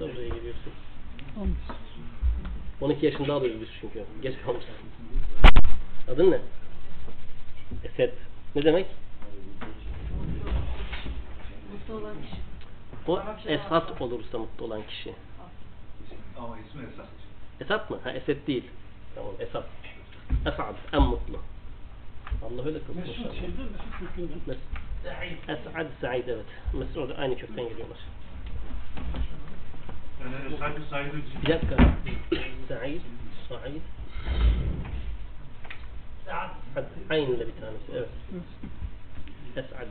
buraya geliyorsun. 12 yaşında alıyoruz biz çünkü. Geç kalmışsın. Adın ne? Esed. Ne demek? Mutlu olan kişi. O Esat olursa mutlu olan kişi. Ama ismi Esat. Esat mı? Ha Esed değil. Tamam Esat. Esad. En mutlu. Allah öyle kılsın Mesut şeyden Mesut kökünden. Mes Esad, Said evet. Mesut aynı kökten geliyorlar. Yani Esat Said Bir dakika. Said, Said. Hadi, Aynı bir tanesi. Evet. Esad.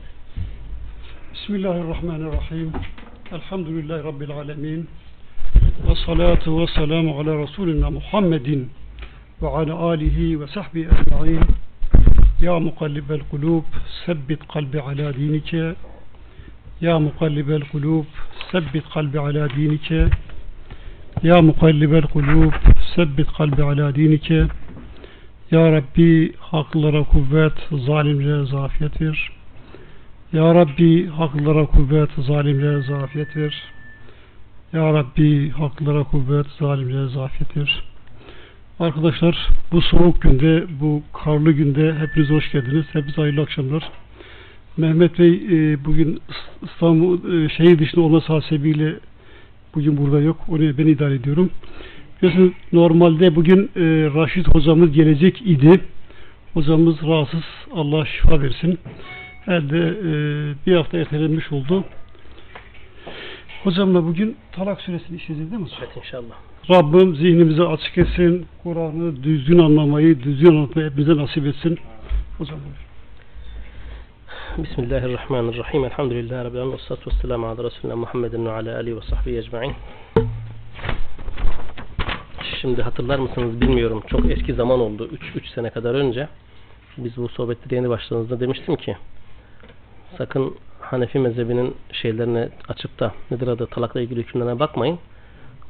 Bismillahirrahmanirrahim. Elhamdülillahi Rabbil alemin. Ve salatu ve selamu ala Resulina Muhammedin ve ala alihi ve sahbihi ecma'in. Ya mukallibel kulub, sebbit kalbi ala dinike. Ya mukallibel kulub, sebbit kalbi ala dinike. Ya mukallibel kulub, sebbit kalbi ala dinike. Ya Rabbi haklara kuvvet, zalimlere zafiyet ver. Ya Rabbi haklara kuvvet, zalimlere zafiyet ver. Ya Rabbi haklara kuvvet, zalimlere zafiyet ver. Arkadaşlar bu soğuk günde, bu karlı günde hepiniz hoş geldiniz. Hepinize hayırlı akşamlar. Mehmet Bey e, bugün İstanbul e, şehir dışında olması hasebiyle bugün burada yok. Onu ben idare ediyorum. Biliyorsunuz normalde bugün e, Raşit hocamız gelecek idi. Hocamız rahatsız. Allah şifa versin. Herhalde e, bir hafta ertelenmiş oldu. Hocamla bugün Talak suresini işleyeceğiz değil mi? Evet inşallah. Rabbim zihnimizi açık etsin. Kur'an'ı düzgün anlamayı, düzgün anlatmayı hepimize nasip etsin. Hocam buyur. Bismillahirrahmanirrahim. Elhamdülillahi Rabbil Alemin. Vessalatu vesselamu ala Resulina Muhammedin ve ala alihi ve sahbihi ecma'in. Şimdi hatırlar mısınız bilmiyorum. Çok eski zaman oldu. 3 sene kadar önce biz bu sohbette yeni başladığımızda demiştim ki sakın Hanefi mezhebinin şeylerine açıp da nedir adı talakla ilgili hükümlerine bakmayın.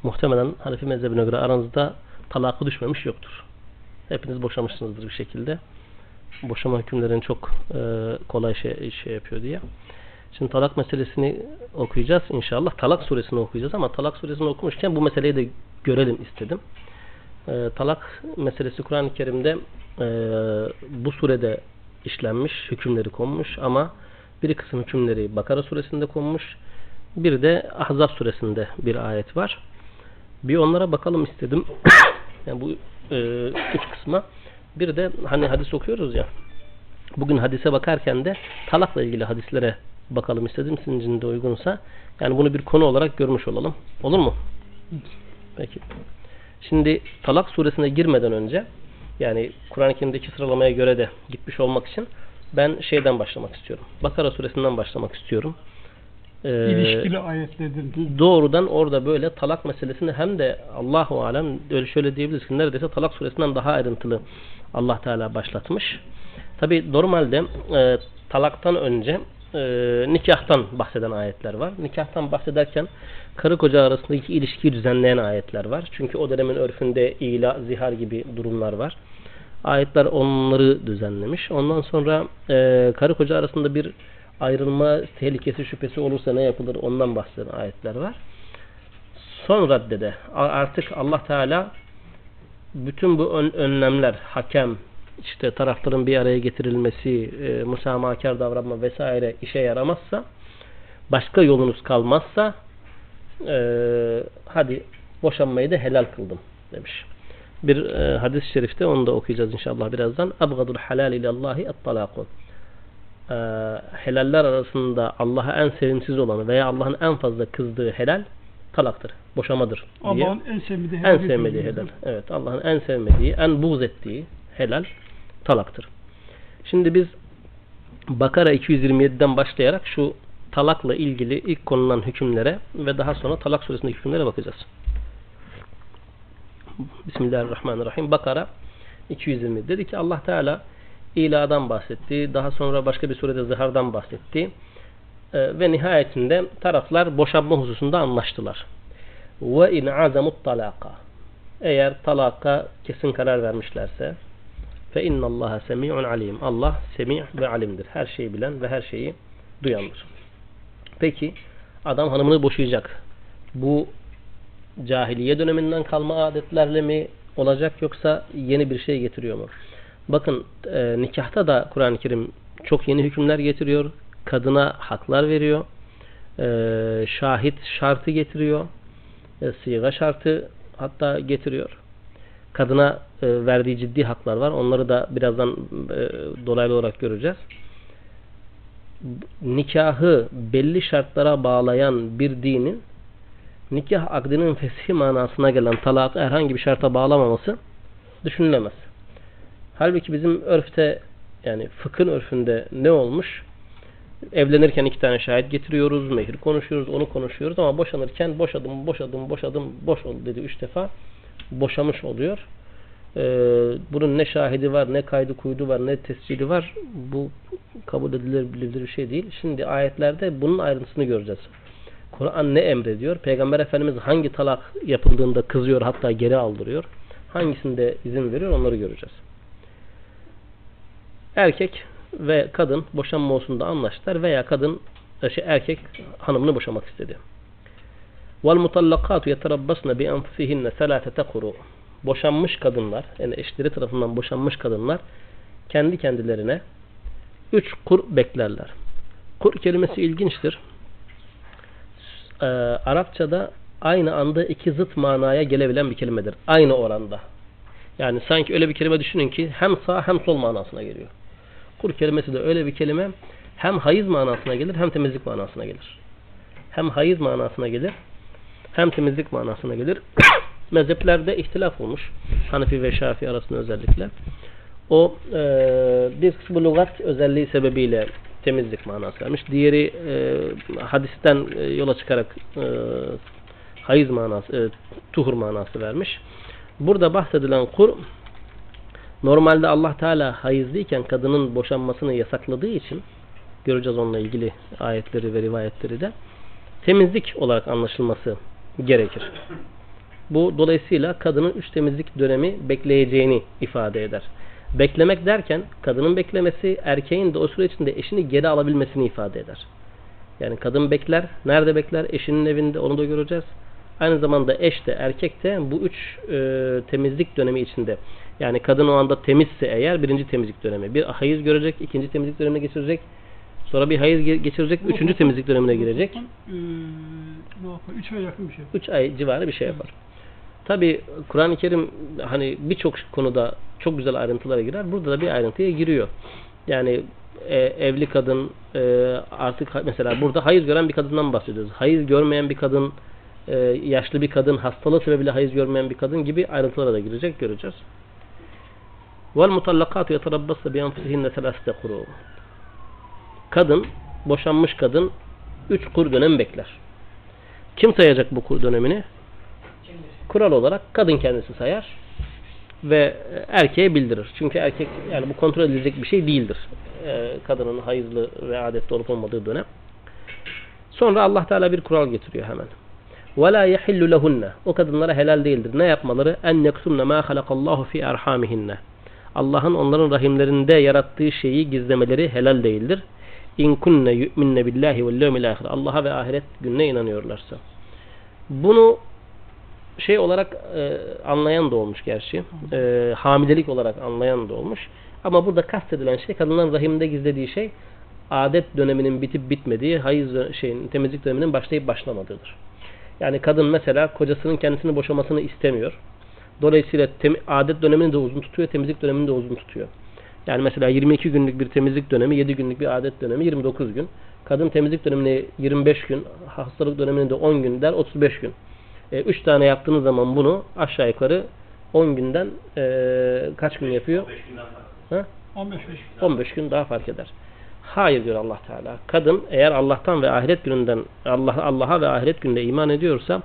Muhtemelen Hanefi mezhebine göre aranızda talakı düşmemiş yoktur. Hepiniz boşamışsınızdır bir şekilde. Boşama hükümlerini çok e, kolay şey, şey yapıyor diye. Şimdi talak meselesini okuyacağız inşallah. Talak suresini okuyacağız ama talak suresini okumuşken bu meseleyi de görelim istedim. E, talak meselesi Kur'an-ı Kerim'de e, bu surede işlenmiş, hükümleri konmuş ama bir kısım hükümleri Bakara suresinde konmuş. Bir de Ahzab suresinde bir ayet var. Bir onlara bakalım istedim. yani bu e, üç kısma. Bir de hani hadis okuyoruz ya. Bugün hadise bakarken de talakla ilgili hadislere bakalım istedim. Sizin için de uygunsa. Yani bunu bir konu olarak görmüş olalım. Olur mu? Peki. Şimdi Talak suresine girmeden önce yani Kur'an-ı Kerim'deki sıralamaya göre de gitmiş olmak için ben şeyden başlamak istiyorum. Bakara suresinden başlamak istiyorum. Ee, İlişkili ayetlerdir. doğrudan orada böyle talak meselesini hem de Allahu alem öyle şöyle diyebiliriz ki neredeyse talak suresinden daha ayrıntılı Allah Teala başlatmış. Tabi normalde e, talaktan önce e, nikahtan bahseden ayetler var. Nikahtan bahsederken karı koca arasındaki ilişkiyi düzenleyen ayetler var. Çünkü o dönemin örfünde ila, zihar gibi durumlar var. Ayetler onları düzenlemiş. Ondan sonra e, karı koca arasında bir ayrılma tehlikesi şüphesi olursa ne yapılır ondan bahseden ayetler var. Son raddede artık Allah Teala bütün bu ön, önlemler, hakem, işte tarafların bir araya getirilmesi, e, müsamahakar davranma vesaire işe yaramazsa, başka yolunuz kalmazsa e, hadi boşanmayı da helal kıldım demiş. Bir e, hadis-i şerifte onu da okuyacağız inşallah birazdan. Abgadul halal ilallahi et-talakun. E, helaller arasında Allah'a en sevimsiz olanı veya Allah'ın en fazla kızdığı helal talaktır, boşamadır. Allah'ın en sevmediği En sevmediği helal. Evet, Allah'ın en sevmediği, en buğz ettiği helal talaktır. Şimdi biz Bakara 227'den başlayarak şu talakla ilgili ilk konulan hükümlere ve daha sonra talak suresindeki hükümlere bakacağız. Bismillahirrahmanirrahim. Bakara 220. Dedi ki Allah Teala iladan bahsetti. Daha sonra başka bir surede zıhardan bahsetti. Ee, ve nihayetinde taraflar boşanma hususunda anlaştılar. Ve in azamut talaka. Eğer talaka kesin karar vermişlerse fe innallaha semi'un alim. Allah semi' ve alimdir. Her şeyi bilen ve her şeyi duyandır. Peki adam hanımını boşayacak. Bu cahiliye döneminden kalma adetlerle mi olacak yoksa yeni bir şey getiriyor mu? Bakın e, nikahta da Kur'an-ı Kerim çok yeni hükümler getiriyor. Kadına haklar veriyor. E, şahit şartı getiriyor. E, siga şartı hatta getiriyor. Kadına e, verdiği ciddi haklar var. Onları da birazdan e, dolaylı olarak göreceğiz. Nikahı belli şartlara bağlayan bir dinin nikah akdinin feshi manasına gelen talakı herhangi bir şarta bağlamaması düşünülemez. Halbuki bizim örfte yani fıkhın örfünde ne olmuş? Evlenirken iki tane şahit getiriyoruz, mehir konuşuyoruz, onu konuşuyoruz ama boşanırken boşadım, boşadım, boşadım, boş oldu dedi üç defa. Boşamış oluyor. Ee, bunun ne şahidi var, ne kaydı kuydu var, ne tescili var. Bu kabul edilebilir bir şey değil. Şimdi ayetlerde bunun ayrıntısını göreceğiz. Kur'an ne emrediyor? Peygamber Efendimiz hangi talak yapıldığında kızıyor hatta geri aldırıyor? Hangisinde izin veriyor onları göreceğiz. Erkek ve kadın boşanma olsunda anlaştılar veya kadın e, şey, erkek hanımını boşamak istedi. Vel mutallakatu yeterabbasna bi enfusihinne selasete kuru. Boşanmış kadınlar, yani eşleri tarafından boşanmış kadınlar kendi kendilerine üç kur beklerler. Kur kelimesi ilginçtir. Ee, Arapçada aynı anda iki zıt manaya gelebilen bir kelimedir. Aynı oranda. Yani sanki öyle bir kelime düşünün ki hem sağ hem sol manasına geliyor. Kur kelimesi de öyle bir kelime hem hayız manasına gelir hem temizlik manasına gelir. Hem hayız manasına gelir hem temizlik manasına gelir. Mezheplerde ihtilaf olmuş. Hanefi ve Şafii arasında özellikle. O e, bir kısmı lügat özelliği sebebiyle temizlik manası vermiş. Diğeri e, hadisten e, yola çıkarak e, hayız manası, e, tuhur manası vermiş. Burada bahsedilen kur normalde Allah Teala hayızlıyken kadının boşanmasını yasakladığı için göreceğiz onunla ilgili ayetleri ve rivayetleri de temizlik olarak anlaşılması gerekir. Bu dolayısıyla kadının üç temizlik dönemi bekleyeceğini ifade eder. Beklemek derken kadının beklemesi erkeğin de o süre içinde eşini geri alabilmesini ifade eder. Yani kadın bekler. Nerede bekler? Eşinin evinde onu da göreceğiz. Aynı zamanda eş de erkek de bu üç e, temizlik dönemi içinde. Yani kadın o anda temizse eğer birinci temizlik dönemi. Bir hayız görecek, ikinci temizlik dönemine geçirecek. Sonra bir hayız geçirecek, üçüncü temizlik dönemine girecek. Ne yapar? Üç ay yakın bir şey. Üç ay civarı bir şey yapar. Tabi Kur'an-ı Kerim hani birçok konuda çok güzel ayrıntılara girer. Burada da bir ayrıntıya giriyor. Yani e, evli kadın e, artık mesela burada hayız gören bir kadından bahsediyoruz. Hayız görmeyen bir kadın, e, yaşlı bir kadın, hastalığı sebebiyle hayız görmeyen bir kadın gibi ayrıntılara da girecek göreceğiz. Vel mutallakatu yeterabbasna bi enfusihinne selasete kuru. Kadın, boşanmış kadın üç kur dönem bekler. Kim sayacak bu kur dönemini? Kural olarak kadın kendisi sayar ve erkeğe bildirir. Çünkü erkek yani bu kontrol edilecek bir şey değildir. Ee, kadının hayızlı ve adetli olup olmadığı dönem. Sonra Allah Teala bir kural getiriyor hemen. وَلَا يَحِلُّ لَهُنَّ O kadınlara helal değildir. Ne yapmaları? اَنْ يَكْتُمْنَ مَا خَلَقَ اللّٰهُ فِي اَرْحَامِهِنَّ Allah'ın onların rahimlerinde yarattığı şeyi gizlemeleri helal değildir. İn kunne yu'minne billahi vel yevmil ahir. Allah'a ve ahiret gününe inanıyorlarsa. Bunu şey olarak e, anlayan da olmuş gerçi. E, hamilelik olarak anlayan da olmuş. Ama burada kastedilen şey kadınların rahimde gizlediği şey adet döneminin bitip bitmediği, hayız şeyin temizlik döneminin başlayıp başlamadığıdır. Yani kadın mesela kocasının kendisini boşamasını istemiyor Dolayısıyla adet dönemini de uzun tutuyor, temizlik dönemini de uzun tutuyor. Yani mesela 22 günlük bir temizlik dönemi, 7 günlük bir adet dönemi 29 gün. Kadın temizlik dönemini 25 gün, hastalık dönemini de 10 gün der, 35 gün. 3 e, tane yaptığınız zaman bunu aşağı yukarı 10 günden e, kaç gün yapıyor? 15 günden fazla. Ha? 15 15 gün daha fark eder. Hayır diyor Allah Teala. Kadın eğer Allah'tan ve ahiret gününden Allah Allah'a ve ahiret gününe iman ediyorsa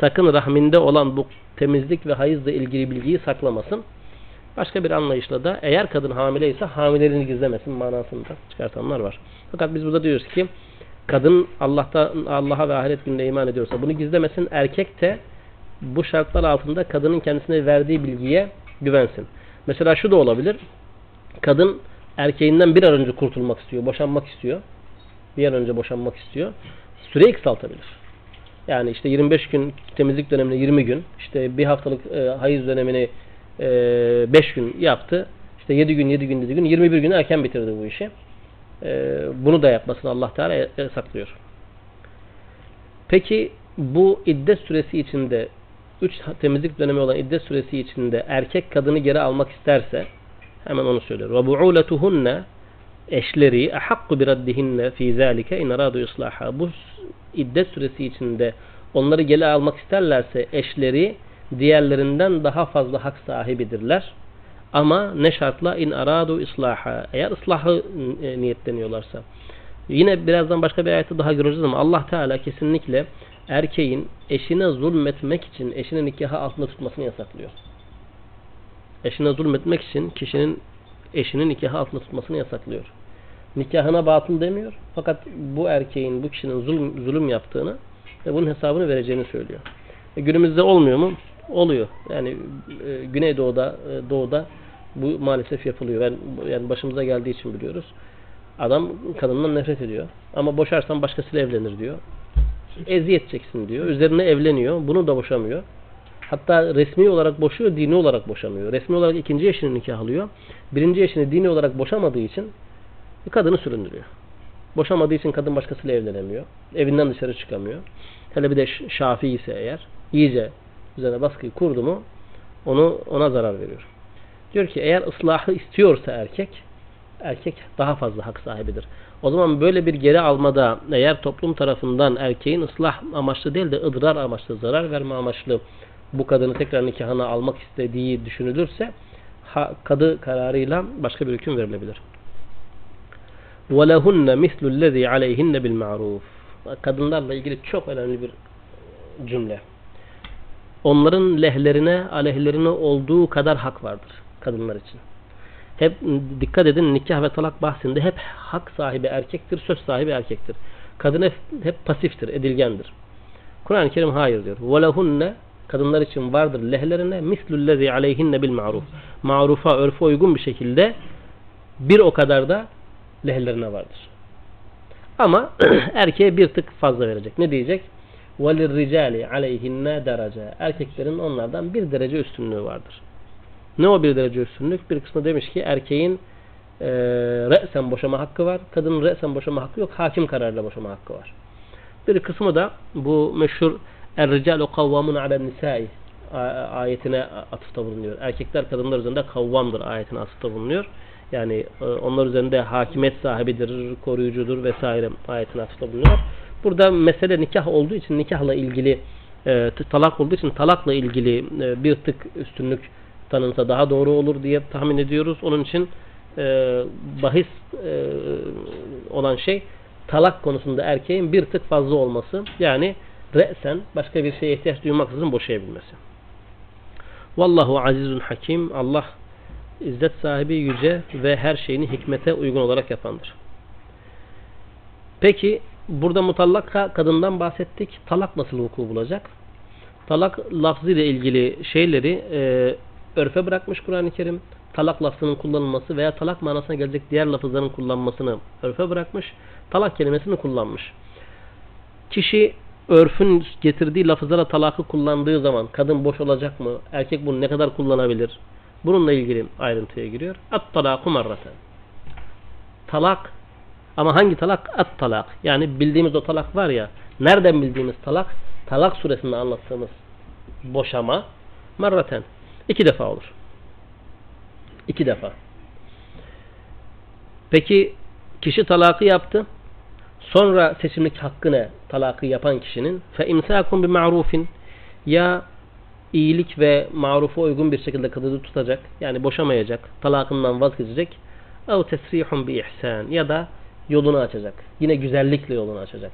sakın rahminde olan bu temizlik ve hayızla ilgili bilgiyi saklamasın. Başka bir anlayışla da eğer kadın hamileyse hamileliğini gizlemesin manasında çıkartanlar var. Fakat biz burada diyoruz ki kadın Allah'ta Allah'a ve ahiret gününe iman ediyorsa bunu gizlemesin. Erkek de bu şartlar altında kadının kendisine verdiği bilgiye güvensin. Mesela şu da olabilir. Kadın erkeğinden bir an önce kurtulmak istiyor, boşanmak istiyor. Bir an önce boşanmak istiyor. Süreyi kısaltabilir. Yani işte 25 gün temizlik dönemine 20 gün, işte bir haftalık e, hayız dönemini 5 gün yaptı. İşte 7 gün, 7 gün, 7 gün, 21 günü erken bitirdi bu işi. E, bunu da yapmasını Allah Teala yasaklıyor. Peki bu iddet süresi içinde 3 temizlik dönemi olan iddet süresi içinde erkek kadını geri almak isterse hemen onu söylüyor. Bu'ulatuhunne eşleri ahakku bi raddihinne fi zalike in aradu islaha. Bu iddet süresi içinde onları geri almak isterlerse eşleri diğerlerinden daha fazla hak sahibidirler. Ama ne şartla in aradu islaha. Eğer ıslahı e, niyetleniyorlarsa. Yine birazdan başka bir ayette daha göreceğiz ama Allah Teala kesinlikle erkeğin eşine zulmetmek için eşini nikahı altında tutmasını yasaklıyor. Eşine zulmetmek için kişinin eşinin nikahı altında tutmasını yasaklıyor. Nikahına batıl demiyor. Fakat bu erkeğin, bu kişinin zulüm, zulüm yaptığını ve bunun hesabını vereceğini söylüyor. E, günümüzde olmuyor mu? Oluyor. Yani e, Güneydoğu'da, e, Doğu'da bu maalesef yapılıyor. Ben, yani başımıza geldiği için biliyoruz. Adam kadından nefret ediyor. Ama boşarsan başkasıyla evlenir diyor. Eziyet çeksin diyor. Üzerine evleniyor. Bunu da boşamıyor. Hatta resmi olarak boşuyor, dini olarak boşamıyor. Resmi olarak ikinci eşini nikahlıyor. Birinci eşini dini olarak boşamadığı için kadını süründürüyor. Boşamadığı için kadın başkasıyla evlenemiyor. Evinden dışarı çıkamıyor. Hele bir de şafi ise eğer iyice üzerine baskıyı kurdu mu onu ona zarar veriyor. Diyor ki eğer ıslahı istiyorsa erkek erkek daha fazla hak sahibidir. O zaman böyle bir geri almada eğer toplum tarafından erkeğin ıslah amaçlı değil de ıdrar amaçlı, zarar verme amaçlı bu kadını tekrar nikahına almak istediği düşünülürse ha, kadı kararıyla başka bir hüküm verilebilir. وَلَهُنَّ مِثْلُ الَّذ۪ي عَلَيْهِنَّ بِالْمَعْرُوفِ Kadınlarla ilgili çok önemli bir cümle. Onların lehlerine, aleyhlerine olduğu kadar hak vardır kadınlar için. Hep dikkat edin nikah ve talak bahsinde hep hak sahibi erkektir, söz sahibi erkektir. Kadın hep, hep pasiftir, edilgendir. Kur'an-ı Kerim hayır diyor. وَلَهُنَّ Kadınlar için vardır lehlerine mislullezi aleyhinne bil ma'ruf. Marufa, örfe uygun bir şekilde bir o kadar da lehlerine vardır. Ama erkeğe bir tık fazla verecek. Ne diyecek? وَلِلْرِجَالِ عَلَيْهِنَّ derece. Erkeklerin onlardan bir derece üstünlüğü vardır. Ne o bir derece üstünlük? Bir kısmı demiş ki erkeğin e, re'sen boşama hakkı var. Kadının re'sen boşama hakkı yok. Hakim kararıyla boşama hakkı var. Bir kısmı da bu meşhur Er-ricalu kavvamun alen nisai ayetine atıfta bulunuyor. Erkekler kadınlar üzerinde kavvamdır ayetine atıfta bulunuyor. Yani e, onlar üzerinde hakimiyet sahibidir, koruyucudur vesaire ayetine atıfta bulunuyor. Burada mesele nikah olduğu için nikahla ilgili e, talak olduğu için talakla ilgili e, bir tık üstünlük tanınsa daha doğru olur diye tahmin ediyoruz. Onun için e, bahis e, olan şey talak konusunda erkeğin bir tık fazla olması. Yani re'sen başka bir şeye ihtiyaç duymaksızın boşayabilmesi. Vallahu azizun hakim. Allah izzet sahibi yüce ve her şeyini hikmete uygun olarak yapandır. Peki burada mutallak kadından bahsettik. Talak nasıl vuku bulacak? Talak lafzı ile ilgili şeyleri e, örfe bırakmış Kur'an-ı Kerim. Talak lafzının kullanılması veya talak manasına gelecek diğer lafızların kullanmasını örfe bırakmış. Talak kelimesini kullanmış. Kişi örfün getirdiği lafızlara talakı kullandığı zaman kadın boş olacak mı? Erkek bunu ne kadar kullanabilir? Bununla ilgili ayrıntıya giriyor. At talaku marraten. Talak ama hangi talak? At talak. Yani bildiğimiz o talak var ya. Nereden bildiğimiz talak? Talak suresinde anlattığımız boşama marraten. iki defa olur. İki defa. Peki kişi talakı yaptı. Sonra seçimlik hakkını talakı yapan kişinin fe imsakun bi ma'rufin ya iyilik ve marufa uygun bir şekilde kadını tutacak yani boşamayacak talakından vazgeçecek. Ev tesrihun bi ihsan ya da yolunu açacak yine güzellikle yolunu açacak.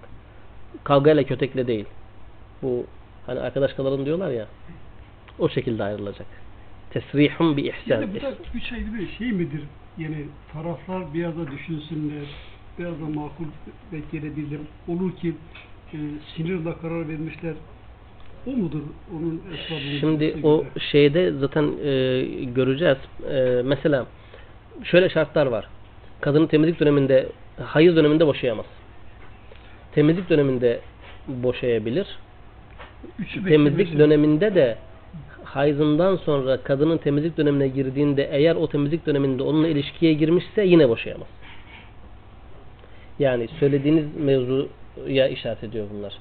Kavgayla kötekle değil. Bu hani arkadaş kalalım diyorlar ya o şekilde ayrılacak. Tesrihun bi ihsan yani bu da üç ayrı bir şey midir? Yani taraflar bir arada düşünsünler biraz da makul bekleyebilirim. Olur ki e, sinirle karar vermişler. O mudur? Onun esbabı Şimdi o şeyde zaten e, göreceğiz. E, mesela şöyle şartlar var. Kadının temizlik döneminde hayız döneminde boşayamaz. Temizlik döneminde boşayabilir. Üçü temizlik döneminde de hayzından sonra kadının temizlik dönemine girdiğinde eğer o temizlik döneminde onunla ilişkiye girmişse yine boşayamaz. Yani söylediğiniz mevzuya işaret ediyor bunlar.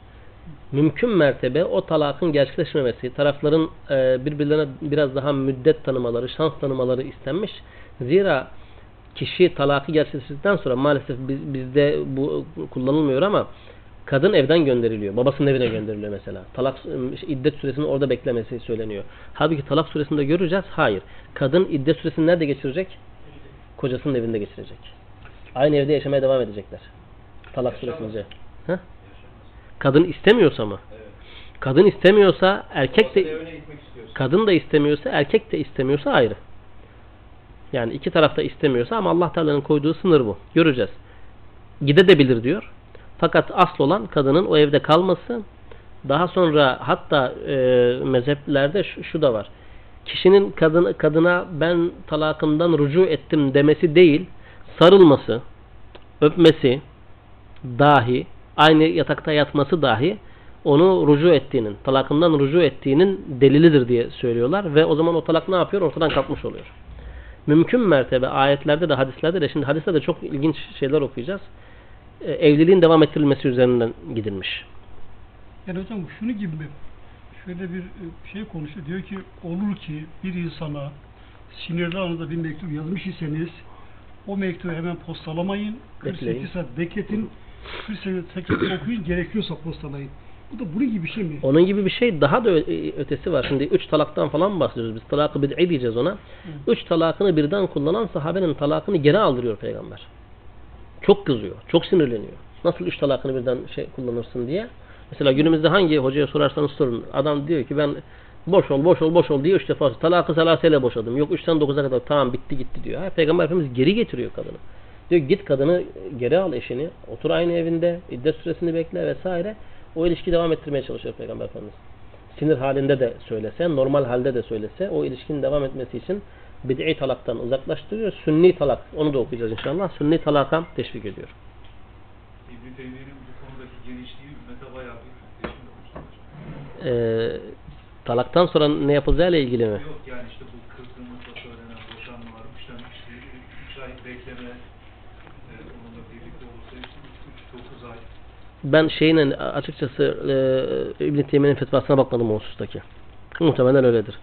Mümkün mertebe o talakın gerçekleşmemesi, tarafların e, birbirlerine biraz daha müddet tanımaları, şans tanımaları istenmiş. Zira kişi talakı gerçekleştirdikten sonra maalesef biz- bizde bu kullanılmıyor ama kadın evden gönderiliyor. Babasının evine gönderiliyor mesela. Talak iddet süresini orada beklemesi söyleniyor. Halbuki talak süresinde göreceğiz. Hayır. Kadın iddet süresini nerede geçirecek? Kocasının evinde geçirecek. Aynı evde yaşamaya devam edecekler. Talak süresince. Kadın istemiyorsa mı? Kadın istemiyorsa erkek de kadın da istemiyorsa erkek de istemiyorsa ayrı. Yani iki taraf da istemiyorsa ama Allah Teala'nın koyduğu sınır bu. Göreceğiz. Gidebilir diyor. Fakat asıl olan kadının o evde kalması. Daha sonra hatta e, mezheplerde şu, şu da var. Kişinin kadın, kadına ben talakımdan rucu ettim demesi değil, sarılması, öpmesi dahi, aynı yatakta yatması dahi onu rucu ettiğinin, talakından rucu ettiğinin delilidir diye söylüyorlar ve o zaman o talak ne yapıyor? Ortadan kalkmış oluyor. Mümkün mertebe ayetlerde de hadislerde de şimdi hadislerde çok ilginç şeyler okuyacağız. E, evliliğin devam ettirilmesi üzerinden gidilmiş. Yani hocam şunu gibi? Şöyle bir e, şey konuşuyor. Diyor ki olur ki bir insana sinirli anında bir mektup yazmış iseniz o mektubu hemen postalamayın. 48 Bekleyin. saat bekletin. 48 saat okuyun gerekiyorsa postalayın. Bu da bunun gibi bir şey mi? Onun gibi bir şey daha da e, ötesi var. Şimdi üç talaktan falan bahsediyoruz. Biz talakı bid'i diyeceğiz ona. Üç talakını birden kullanan sahabenin talakını geri aldırıyor peygamber. Çok kızıyor. Çok sinirleniyor. Nasıl üç talakını birden şey kullanırsın diye. Mesela günümüzde hangi hocaya sorarsanız sorun. Adam diyor ki ben boş ol, boş ol, boş ol diye üç defa talakı salaseyle boşadım. Yok üçten dokuza kadar tamam bitti gitti diyor. Ha, Peygamber Efendimiz geri getiriyor kadını. Diyor git kadını geri al eşini. Otur aynı evinde. iddet süresini bekle vesaire. O ilişkiyi devam ettirmeye çalışıyor Peygamber Efendimiz. Sinir halinde de söylese, normal halde de söylese o ilişkinin devam etmesi için bid'i talaktan uzaklaştırıyor. Sünni talak. Onu da okuyacağız inşallah. Sünni talaka teşvik ediyor. İbn-i Teymiye'nin bu konudaki genişliği ümmete bayağı bir teşvik olmuş. Ee, talaktan sonra ne yapılacağıyla ilgili mi? Yok yani işte bu kırgınlıkla söylenen boşanmalar, işte üç ay bekleme, e, onunla birlikte olursa işte üç, üç, dokuz ay. Ben şeyin açıkçası e, İbn-i Teymiye'nin fetvasına bakmadım o husustaki. Muhtemelen öyledir.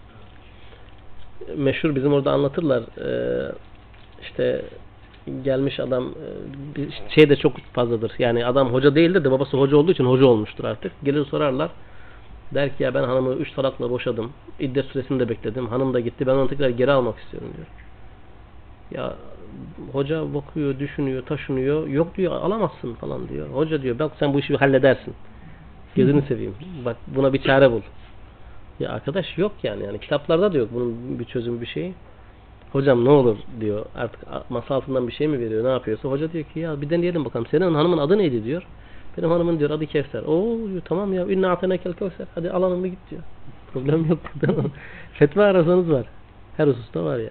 Meşhur bizim orada anlatırlar. E, işte gelmiş adam e, şey de çok fazladır. Yani adam hoca değildir de babası hoca olduğu için hoca olmuştur artık. Gelir sorarlar. Der ki ya ben hanımı üç talakla boşadım. İddet süresini de bekledim. Hanım da gitti. Ben onu tekrar geri almak istiyorum diyor. Ya hoca bakıyor, düşünüyor, taşınıyor. Yok diyor alamazsın falan diyor. Hoca diyor bak sen bu işi bir halledersin. Gözünü seveyim. Bak buna bir çare bul. Ya arkadaş yok yani. yani kitaplarda da yok bunun bir çözüm bir şeyi. Hocam ne olur diyor. Artık masa altından bir şey mi veriyor? Ne yapıyorsa hoca diyor ki ya bir deneyelim bakalım. Senin hanımın adı neydi diyor. Benim hanımın diyor adı Kevser. Oo diyor tamam ya. İnne atenekel Kevser. Hadi al hanımı git diyor. Problem yok. Fetva arasanız var. Her hususta var yani.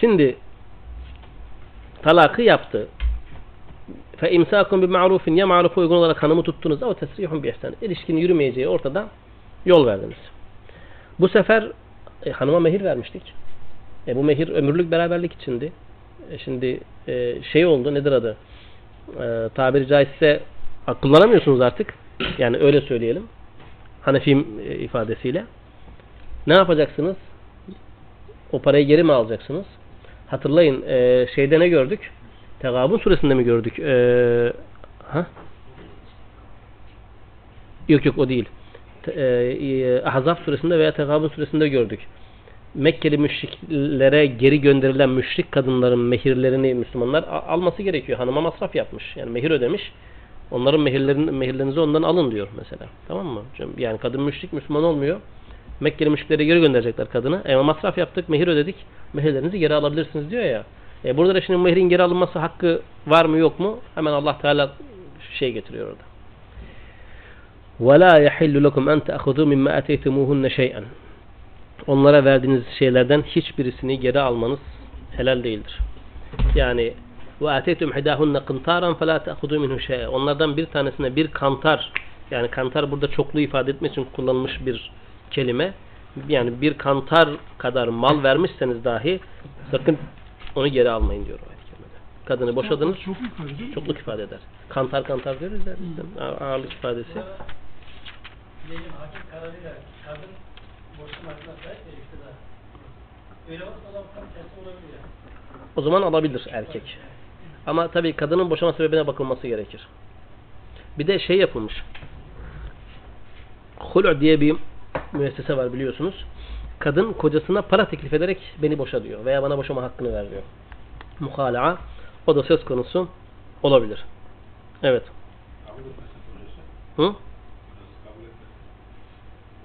Şimdi talakı yaptı. Fe imsakun bi ma'rufin ya ma'rufa uygun olarak hanımı tuttunuz ama tesrihun bi ihsan. İlişkinin yürümeyeceği ortada yol verdiniz. Bu sefer e, hanıma mehir vermiştik. E, bu mehir ömürlük beraberlik içindi. E, şimdi e, şey oldu nedir adı? E, tabiri caizse kullanamıyorsunuz artık. Yani öyle söyleyelim. Hanefi e, ifadesiyle. Ne yapacaksınız? O parayı geri mi alacaksınız? Hatırlayın e, şeyde ne gördük? Tegabun suresinde mi gördük? E, ha? Yok yok o değil. Te- e, Ahzab suresinde veya Tegabun suresinde gördük. Mekkeli müşriklere geri gönderilen müşrik kadınların mehirlerini Müslümanlar a- alması gerekiyor. Hanıma masraf yapmış. Yani mehir ödemiş. Onların mehirlerini, mehirlerinizi ondan alın diyor mesela. Tamam mı? Yani kadın müşrik Müslüman olmuyor. Mekkeli müşriklere geri gönderecekler kadını. E, masraf yaptık, mehir ödedik. Mehirlerinizi geri alabilirsiniz diyor ya. E, burada da şimdi mehrin geri alınması hakkı var mı yok mu? Hemen Allah Teala şey getiriyor orada. وَلَا يَحِلُّ لَكُمْ أَنْ تَأْخُذُوا مِمَّا أَتَيْتُمُوهُنَّ شَيْئًا Onlara verdiğiniz şeylerden hiçbirisini geri almanız helal değildir. Yani وَاَتَيْتُمْ حِدَاهُنَّ قِنْتَارًا فَلَا تَأْخُذُوا مِنْهُ شَيْئًا Onlardan bir tanesine bir kantar Yani kantar burada çokluğu ifade etmek için kullanılmış bir kelime. Yani bir kantar kadar mal vermişseniz dahi sakın onu geri almayın diyor o ayet kerimede. Kadını boşadınız Çok yukarı değil mi? çokluk ifade eder. Kantar kantar diyoruz ya bizden. Ağ- Ağırlık ifadesi. Diyelim hakim kararıyla kadın boşanma hakkına sahip ya iktidar. Öyle olursa adam tam tersi olabilir yani. O zaman alabilir erkek. Ama tabii kadının boşama sebebine bakılması gerekir. Bir de şey yapılmış. Hulu diye bir müessese var biliyorsunuz. Kadın kocasına para teklif ederek beni boşa diyor. Veya bana boşama hakkını ver diyor. Muhala'a. O da söz konusu olabilir. Evet. Hı?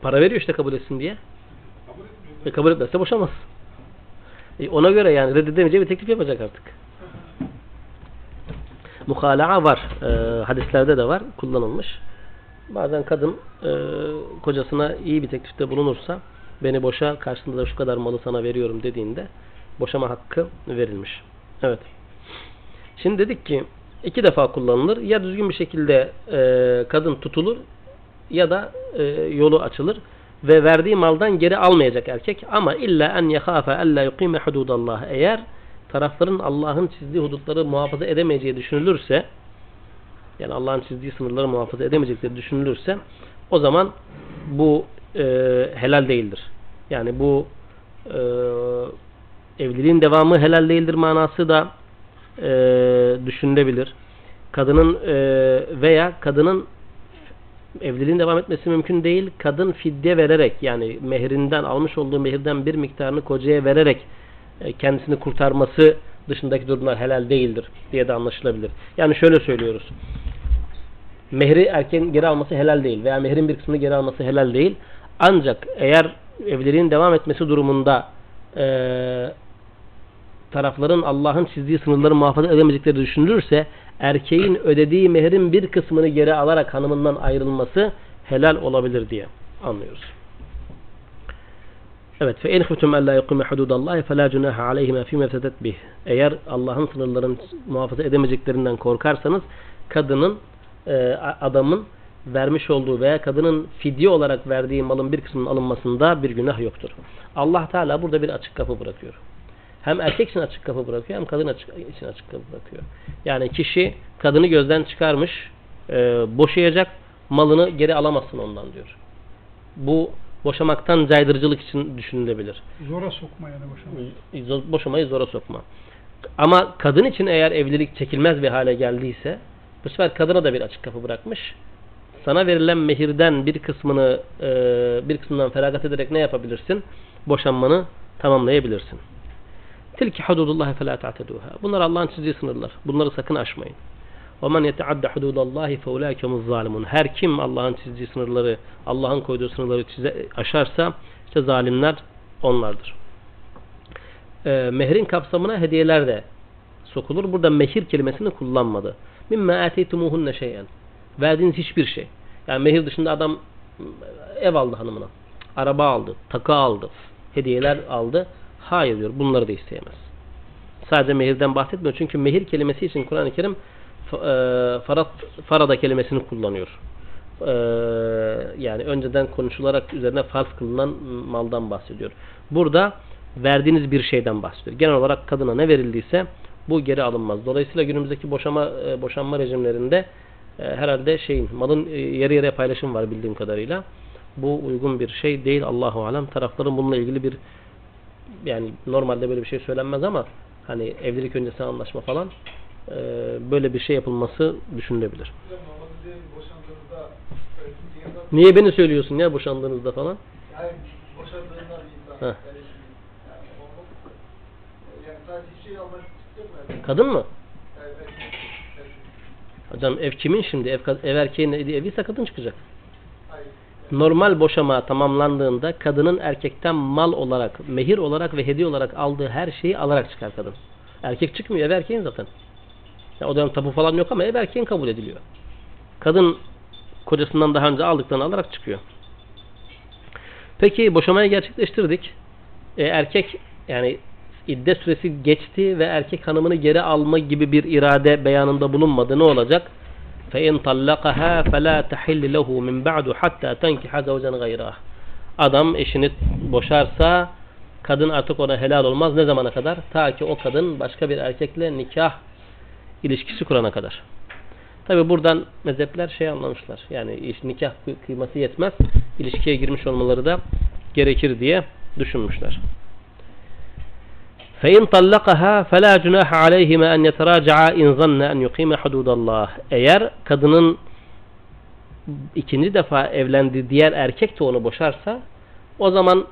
Para veriyor işte kabul etsin diye. E kabul etmezse boşamaz. E ona göre yani reddedemeyeceği bir teklif yapacak artık. Muhala'a var. E, hadislerde de var. Kullanılmış. Bazen kadın e, kocasına iyi bir teklifte bulunursa beni boşa karşılığında da şu kadar malı sana veriyorum dediğinde boşama hakkı verilmiş. Evet. Şimdi dedik ki iki defa kullanılır. Ya düzgün bir şekilde e, kadın tutulur ya da e, yolu açılır ve verdiği maldan geri almayacak erkek ama illa en yekhafe alla yuqime hududallah eğer tarafların Allah'ın çizdiği hudutları muhafaza edemeyeceği düşünülürse yani Allah'ın çizdiği sınırları muhafaza edemeyecekleri düşünülürse o zaman bu e, helal değildir. Yani bu e, evliliğin devamı helal değildir manası da e, düşünülebilir. Kadının e, veya kadının evliliğin devam etmesi mümkün değil. Kadın fidye vererek yani mehrinden almış olduğu mehirden bir miktarını kocaya vererek e, kendisini kurtarması dışındaki durumlar helal değildir diye de anlaşılabilir. Yani şöyle söylüyoruz. Mehri erkeğin geri alması helal değil veya mehrin bir kısmını geri alması helal değil. Ancak eğer evliliğin devam etmesi durumunda e, tarafların Allah'ın çizdiği sınırları muhafaza edemeyecekleri düşünülürse erkeğin ödediği mehrin bir kısmını geri alarak hanımından ayrılması helal olabilir diye anlıyoruz. Evet fe in khuftum alla yuqima hududallahi fela cunaha aleyhima fima fetet bih. Eğer Allah'ın sınırlarını muhafaza edemeyeceklerinden korkarsanız kadının e, adamın vermiş olduğu veya kadının fidye olarak verdiği malın bir kısmının alınmasında bir günah yoktur. Allah Teala burada bir açık kapı bırakıyor. Hem erkek için açık kapı bırakıyor hem kadın açık, için açık kapı bırakıyor. Yani kişi kadını gözden çıkarmış, e, boşayacak, malını geri alamazsın ondan diyor. Bu boşamaktan caydırıcılık için düşünülebilir. Zora sokma yani boşanma. Zo- Boşamayı zora sokma. Ama kadın için eğer evlilik çekilmez bir hale geldiyse bu sefer kadına da bir açık kapı bırakmış. Sana verilen mehirden bir kısmını e, bir kısmından feragat ederek ne yapabilirsin? Boşanmanı tamamlayabilirsin. Tilki hududullahi fe la ta'teduha. Bunlar Allah'ın çizdiği sınırlar. Bunları sakın aşmayın. Ve men yeteadda hududallahi fe ulaikemuz zalimun. Her kim Allah'ın çizdiği sınırları, Allah'ın koyduğu sınırları çize, aşarsa işte zalimler onlardır. E, mehrin kapsamına hediyeler de sokulur. Burada mehir kelimesini kullanmadı. Mimme ateytumuhunne şeyen. Verdiğiniz hiçbir şey. Yani mehir dışında adam ev aldı hanımına. Araba aldı, takı aldı, hediyeler aldı. Hayır diyor. Bunları da isteyemez. Sadece mehirden bahsetmiyor. Çünkü mehir kelimesi için Kur'an-ı Kerim e, farat, farada kelimesini kullanıyor. E, yani önceden konuşularak üzerine farz kılınan maldan bahsediyor. Burada verdiğiniz bir şeyden bahsediyor. Genel olarak kadına ne verildiyse bu geri alınmaz. Dolayısıyla günümüzdeki boşama e, boşanma rejimlerinde herhalde şeyin malın yarı yarıya paylaşım var bildiğim kadarıyla. Bu uygun bir şey değil Allahu alem. Tarafların bununla ilgili bir yani normalde böyle bir şey söylenmez ama hani evlilik öncesi anlaşma falan e, böyle bir şey yapılması düşünülebilir. Niye beni söylüyorsun ya boşandığınızda falan? yani boşandığında bir insan. Kadın mı? Hocam ev kimin şimdi? Ev, ev erkeğin eviyse kadın çıkacak. Normal boşama tamamlandığında kadının erkekten mal olarak, mehir olarak ve hediye olarak aldığı her şeyi alarak çıkar kadın. Erkek çıkmıyor. Ev erkeğin zaten. Ya o dönem tapu falan yok ama ev erkeğin kabul ediliyor. Kadın kocasından daha önce aldıklarını alarak çıkıyor. Peki boşamayı gerçekleştirdik. E, erkek yani iddet süresi geçti ve erkek hanımını geri alma gibi bir irade beyanında bulunmadı. Ne olacak? Fe in tallakaha fe la tahilli lehu min ba'du hatta tenkiha zevcen gayrah. Adam eşini boşarsa kadın artık ona helal olmaz. Ne zamana kadar? Ta ki o kadın başka bir erkekle nikah ilişkisi kurana kadar. Tabi buradan mezhepler şey anlamışlar. Yani iş nikah kıyması yetmez. ilişkiye girmiş olmaları da gerekir diye düşünmüşler. فَاِنْ طَلَّقَهَا فَلَا جُنَاحَ عَلَيْهِمَا أَنْ يَتَرَاجَعَا اِنْ ظَنَّ أَنْ يُقِيمَ حُدُودَ اللّٰهِ Eğer kadının ikinci defa evlendiği diğer erkek de onu boşarsa o zaman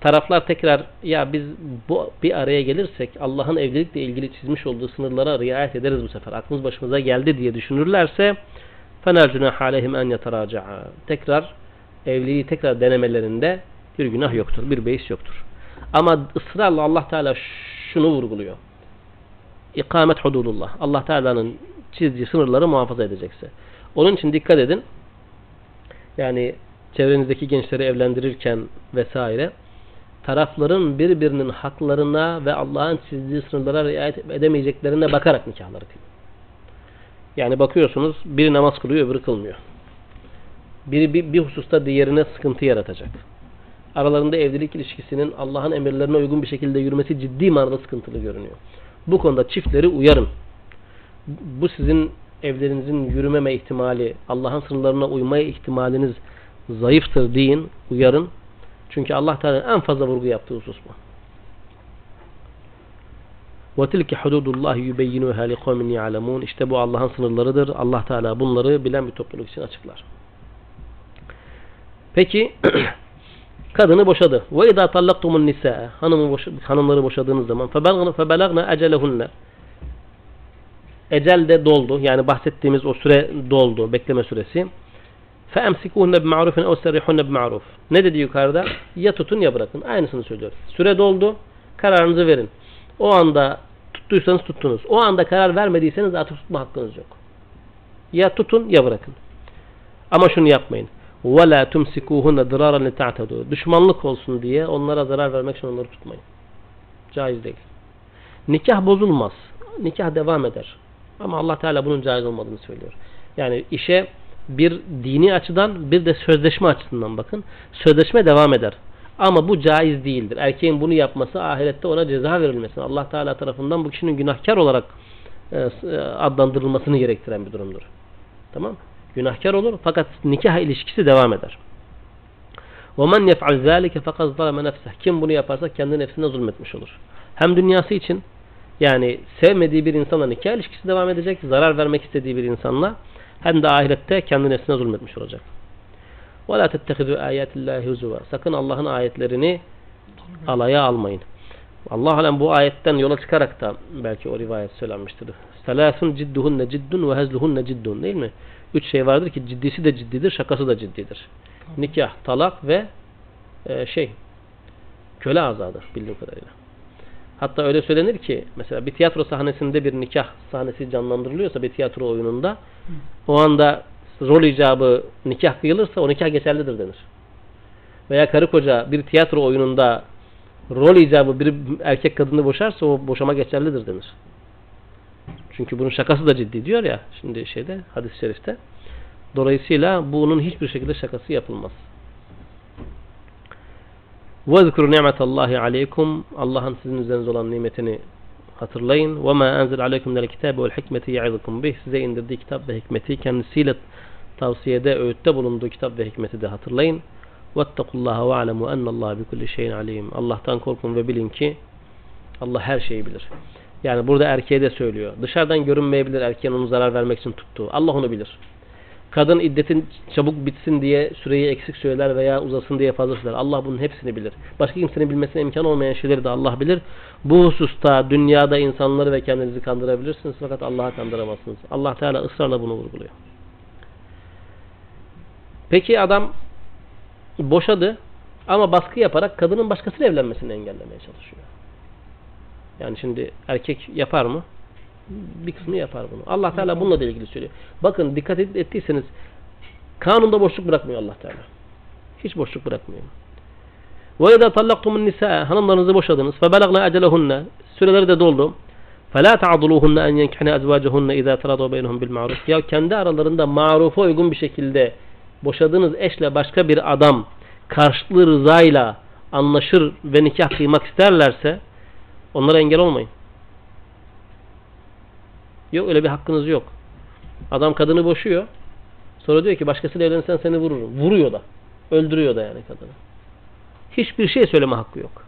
taraflar tekrar ya biz bu bir araya gelirsek Allah'ın evlilikle ilgili çizmiş olduğu sınırlara riayet ederiz bu sefer. Aklımız başımıza geldi diye düşünürlerse فَنَا جُنَاحَ عَلَيْهِمْ أَنْ يَتَرَاجَعَا Tekrar evliliği tekrar denemelerinde bir günah yoktur. Bir beis yoktur. Ama ısrarla Allah Teala şunu vurguluyor. İkamet hududullah. Allah Teala'nın çizdiği sınırları muhafaza edecekse. Onun için dikkat edin. Yani çevrenizdeki gençleri evlendirirken vesaire tarafların birbirinin haklarına ve Allah'ın çizdiği sınırlara riayet edemeyeceklerine bakarak nikahları kıyın. Yani bakıyorsunuz biri namaz kılıyor öbürü kılmıyor. Biri bir, bir hususta diğerine sıkıntı yaratacak Aralarında evlilik ilişkisinin Allah'ın emirlerine uygun bir şekilde yürümesi ciddi manada sıkıntılı görünüyor. Bu konuda çiftleri uyarın. Bu sizin evlerinizin yürümeme ihtimali, Allah'ın sınırlarına uymaya ihtimaliniz zayıftır deyin, uyarın. Çünkü Allah Teala'nın en fazla vurgu yaptığı husus bu. وَتِلْكِ حُدُودُ اللّٰهِ يُبَيِّنُهَا لِقَوْمٍ يَعْلَمُونَ İşte bu Allah'ın sınırlarıdır. Allah Teala bunları bilen bir topluluk için açıklar. Peki kadını boşadı. Ve idâ tallaktumun nisâ. Hanımı boş, hanımları boşadığınız zaman. Febelagna ecelehunne. Ecel de doldu. Yani bahsettiğimiz o süre doldu. Bekleme süresi. Feemsikuhunne bima'rufin ev serrihunne bima'ruf. Ne dedi yukarıda? Ya tutun ya bırakın. Aynısını söylüyor. Süre doldu. Kararınızı verin. O anda tuttuysanız tuttunuz. O anda karar vermediyseniz artık tutma hakkınız yok. Ya tutun ya bırakın. Ama şunu yapmayın. وَلَا تُمْسِكُوهُنَّ ضِرَارًا لِتَعْتَدُوا Düşmanlık olsun diye onlara zarar vermek için onları tutmayın. Caiz değil. Nikah bozulmaz. Nikah devam eder. Ama Allah Teala bunun caiz olmadığını söylüyor. Yani işe bir dini açıdan bir de sözleşme açısından bakın. Sözleşme devam eder. Ama bu caiz değildir. Erkeğin bunu yapması ahirette ona ceza verilmesi. Allah Teala tarafından bu kişinin günahkar olarak e, adlandırılmasını gerektiren bir durumdur. Tamam Günahkar olur fakat nikah ilişkisi devam eder. وَمَنْ يَفْعَلْ ذَٰلِكَ فَقَدْ ظَلَمَ نَفْسَهِ Kim bunu yaparsa kendi nefsine zulmetmiş olur. Hem dünyası için yani sevmediği bir insanla nikah ilişkisi devam edecek, zarar vermek istediği bir insanla hem de ahirette kendi nefsine zulmetmiş olacak. وَلَا تَتَّخِذُوا آيَاتِ اللّٰهِ هُزُوًا Sakın Allah'ın ayetlerini alaya almayın. Allah alem bu ayetten yola çıkarak da belki o rivayet söylenmiştir. Selâsun cidduhunne ciddun ve hezluhunne ciddun değil mi? Üç şey vardır ki ciddisi de ciddidir, şakası da ciddidir. Nikah, talak ve e, şey köle azadır bildiğim kadarıyla. Hatta öyle söylenir ki mesela bir tiyatro sahnesinde bir nikah sahnesi canlandırılıyorsa bir tiyatro oyununda o anda rol icabı nikah kıyılırsa o nikah geçerlidir denir. Veya karı koca bir tiyatro oyununda rol icabı bir erkek kadını boşarsa o boşama geçerlidir denir. Çünkü bunun şakası da ciddi diyor ya şimdi şeyde hadis-i şerifte. Dolayısıyla bunun hiçbir şekilde şakası yapılmaz. وَذْكُرُ نِعْمَةَ اللّٰهِ عَلَيْكُمْ Allah'ın sizin üzerinize olan nimetini hatırlayın. وَمَا أَنْزِلْ عَلَيْكُمْ مِنَ الْكِتَابِ وَالْحِكْمَةِ يَعِظُكُمْ bih Size indirdiği kitap ve hikmeti kendisiyle tavsiyede, öğütte bulunduğu kitap ve hikmeti de hatırlayın. وَاتَّقُوا اللّٰهَ وَاعْلَمُوا أَنَّ اللّٰهَ بِكُلِّ شَيْءٍ عَلِيمٌ Allah'tan korkun ve bilin ki Allah her şeyi bilir. Yani burada erkeğe de söylüyor. Dışarıdan görünmeyebilir erkeğin onu zarar vermek için tuttuğu. Allah onu bilir. Kadın iddetin çabuk bitsin diye süreyi eksik söyler veya uzasın diye fazla söyler. Allah bunun hepsini bilir. Başka kimsenin bilmesine imkan olmayan şeyleri de Allah bilir. Bu hususta dünyada insanları ve kendinizi kandırabilirsiniz fakat Allah'a kandıramazsınız. Allah Teala ısrarla bunu vurguluyor. Peki adam boşadı ama baskı yaparak kadının başkasıyla evlenmesini engellemeye çalışıyor. Yani şimdi erkek yapar mı? Bir kısmı yapar bunu. Allah Teala bununla da ilgili söylüyor. Bakın dikkat ettiyseniz kanunda boşluk bırakmıyor Allah Teala. Hiç boşluk bırakmıyor. Ve izâ tallaktumun nisâ hanımlarınızı boşadınız. Fe belagna ecelehunne süreleri de doldu. فَلَا تَعْضُلُوهُنَّ اَنْ يَنْكِحْنَ اَزْوَاجَهُنَّ اِذَا تَرَضُوا بَيْنَهُمْ بِالْمَعْرُوفِ Ya kendi aralarında marufa uygun bir şekilde boşadığınız eşle başka bir adam karşılıklı rızayla anlaşır ve nikah kıymak isterlerse onlara engel olmayın. Yok öyle bir hakkınız yok. Adam kadını boşuyor. Sonra diyor ki başkasıyla evlenirsen seni vururum. Vuruyor da. Öldürüyor da yani kadını. Hiçbir şey söyleme hakkı yok.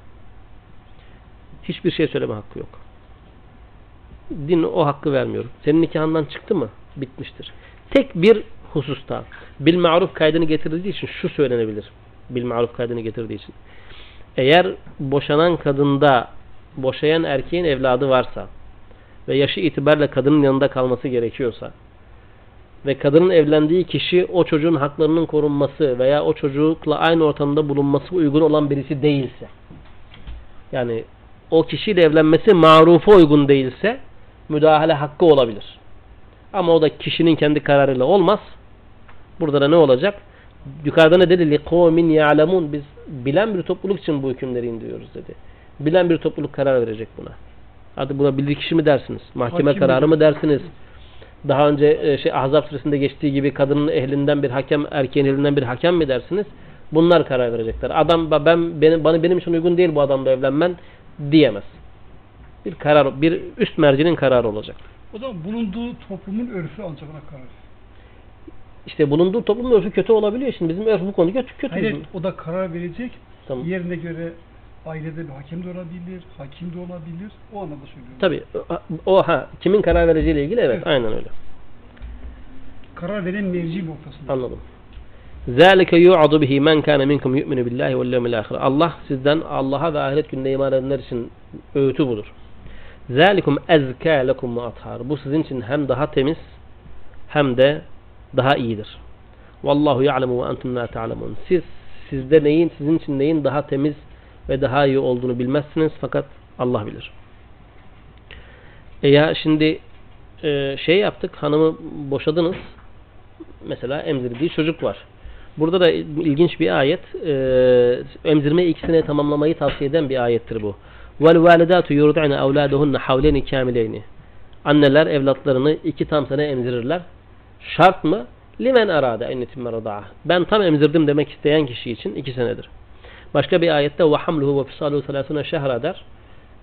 Hiçbir şey söyleme hakkı yok. Din o hakkı vermiyor. Senin nikahından çıktı mı? Bitmiştir. Tek bir hususta bil maruf kaydını getirdiği için şu söylenebilir. Bil maruf kaydını getirdiği için. Eğer boşanan kadında boşayan erkeğin evladı varsa ve yaşı itibariyle kadının yanında kalması gerekiyorsa ve kadının evlendiği kişi o çocuğun haklarının korunması veya o çocukla aynı ortamda bulunması uygun olan birisi değilse yani o kişiyle evlenmesi marufa uygun değilse müdahale hakkı olabilir. Ama o da kişinin kendi kararıyla olmaz. Burada da ne olacak? Yukarıda ne dedi? لِقَوْمٍ يَعْلَمُونَ Biz bilen bir topluluk için bu hükümleri indiriyoruz dedi. Bilen bir topluluk karar verecek buna. Hadi buna bildik kişi mi dersiniz? Mahkeme Hakim kararı mi? mı dersiniz? Daha önce e, şey Ahzab suresinde geçtiği gibi kadının ehlinden bir hakem, erkeğin elinden bir hakem mi dersiniz? Bunlar karar verecekler. Adam ben benim bana benim için uygun değil bu adamla evlenmen diyemez. Bir karar bir üst mercinin kararı olacak. O zaman bulunduğu toplumun örfü ancak ona karar. İşte bulunduğu toplumun örfü kötü olabiliyor. Şimdi bizim örf bu konuda kötü. kötü Hayır, bizim. o da karar verecek. Tamam. Yerine göre ailede bir hakem de olabilir, hakim de olabilir. O anlamda söylüyorum. Tabii. O ha kimin karar vereceğiyle ilgili evet, evet. aynen öyle. Karar veren merci noktasında. Anladım. Zalike yu'adu bihi men kana minkum yu'minu billahi vel yevmil ahir. Allah sizden Allah'a ve ahiret gününe iman edenler için öğütü budur. Zalikum ezka lekum athar. Bu sizin için hem daha temiz hem de daha iyidir. Vallahu ya'lemu ve entum la ta'lemun. Siz sizde neyin sizin için neyin daha temiz ve daha iyi olduğunu bilmezsiniz fakat Allah bilir. E ya şimdi e, şey yaptık hanımı boşadınız. Mesela emzirdiği çocuk var. Burada da ilginç bir ayet. E, emzirme ikisine tamamlamayı tavsiye eden bir ayettir bu. Validatu yurdi'ne evladahunne havleni kamileyni. Anneler evlatlarını iki tam sene emzirirler. Şart mı? Limen arada en. Ben tam emzirdim demek isteyen kişi için iki senedir. Başka bir ayette ve hamluhu ve fisaluhu selasune şehra der.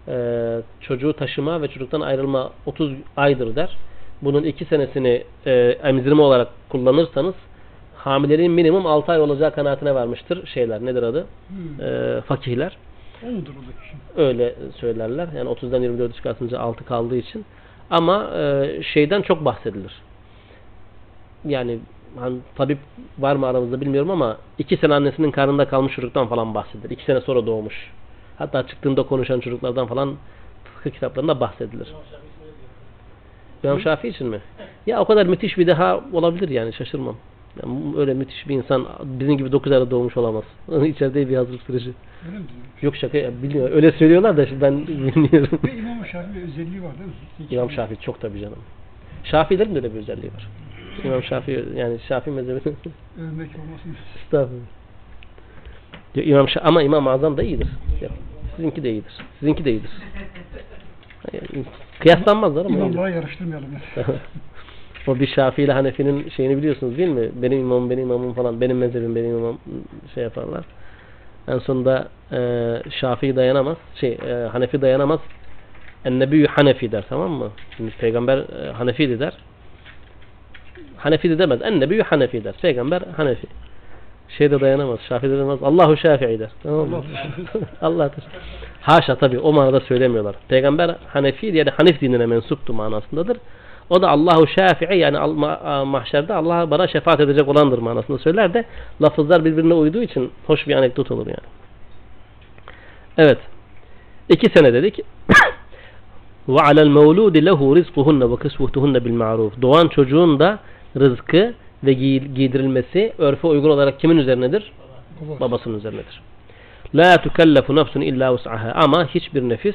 Ee, çocuğu taşıma ve çocuktan ayrılma 30 aydır der. Bunun iki senesini e, emzirme olarak kullanırsanız hamileliğin minimum 6 ay olacağı kanaatine varmıştır şeyler. Nedir adı? Hmm. Ee, fakihler. Öyle söylerler. Yani 30'dan 24'e çıkartınca 6 kaldığı için. Ama e, şeyden çok bahsedilir. Yani hani, tabip var mı aramızda bilmiyorum ama iki sene annesinin karnında kalmış çocuktan falan bahsedilir. İki sene sonra doğmuş. Hatta çıktığında konuşan çocuklardan falan fıkıh kitaplarında bahsedilir. İmam Şafii için mi? Ya o kadar müthiş bir daha olabilir yani şaşırmam. Yani öyle müthiş bir insan bizim gibi 9 ayda doğmuş olamaz. İçeride bir hazırlık süreci. Öyle mi? Yok şaka ya, bilmiyorum. Öyle söylüyorlar da şimdi ben bilmiyorum. Ve İmam-ı Şafii'nin özelliği var değil mi? İmam Şafii çok tabii canım. Şafiilerin de öyle bir özelliği var. İmam Şafii yani Şafii mezhebi Övmek olmasın. estağfurullah. İmam Şa ama İmam Azam da iyidir. Sizinki de iyidir. Sizinki de iyidir. Yani, kıyaslanmazlar ama. İmamlara yarıştırmayalım. O bir Şafii ile Hanefi'nin şeyini biliyorsunuz değil mi? Benim imamım, benim imamım falan. Benim mezhebim, benim imamım şey yaparlar. En sonunda e, Şafii dayanamaz. Şey, e, Hanefi dayanamaz. Ennebiyyü Hanefi der tamam mı? Şimdi peygamber e, Hanefi'di der. Hanefi de demez. Ennebiyyü Hanefi der. Peygamber Hanefi. Şey de dayanamaz. Şafii de dayanamaz. Allahu Şafii der. Tamam mı? Allah'tır. Haşa tabii o manada söylemiyorlar. Peygamber Hanefi yani Hanif dinine mensuptu manasındadır. O da Allahu Şafii yani mahşerde Allah bana şefaat edecek olandır manasında söyler de lafızlar birbirine uyduğu için hoş bir anekdot olur yani. Evet. İki sene dedik. Ve alel mevludi lehu rizkuhunne ve kısvuhtuhunne bil ma'ruf. Doğan çocuğun da rızkı ve giy- giydirilmesi örfe uygun olarak kimin üzerinedir? Baba. Babasının üzerinedir. La tukellefu nefsun illa vus'aha. Ama hiçbir nefis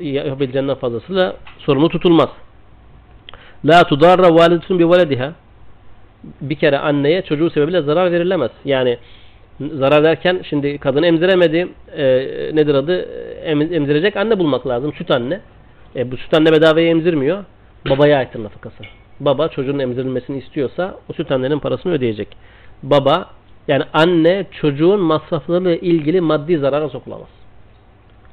yapabileceğinden fazlasıyla sorumlu tutulmaz. La tudarra validetun bi velediha. Bir kere anneye çocuğu sebebiyle zarar verilemez. Yani zarar derken şimdi kadın emziremedi. E, nedir adı? Em, emzirecek anne bulmak lazım. Süt anne. E, bu süt anne bedavaya emzirmiyor. Babaya aittir nafakası. Baba çocuğun emzirilmesini istiyorsa o süt annenin parasını ödeyecek. Baba yani anne çocuğun masraflarıyla ilgili maddi zarara sokulamaz.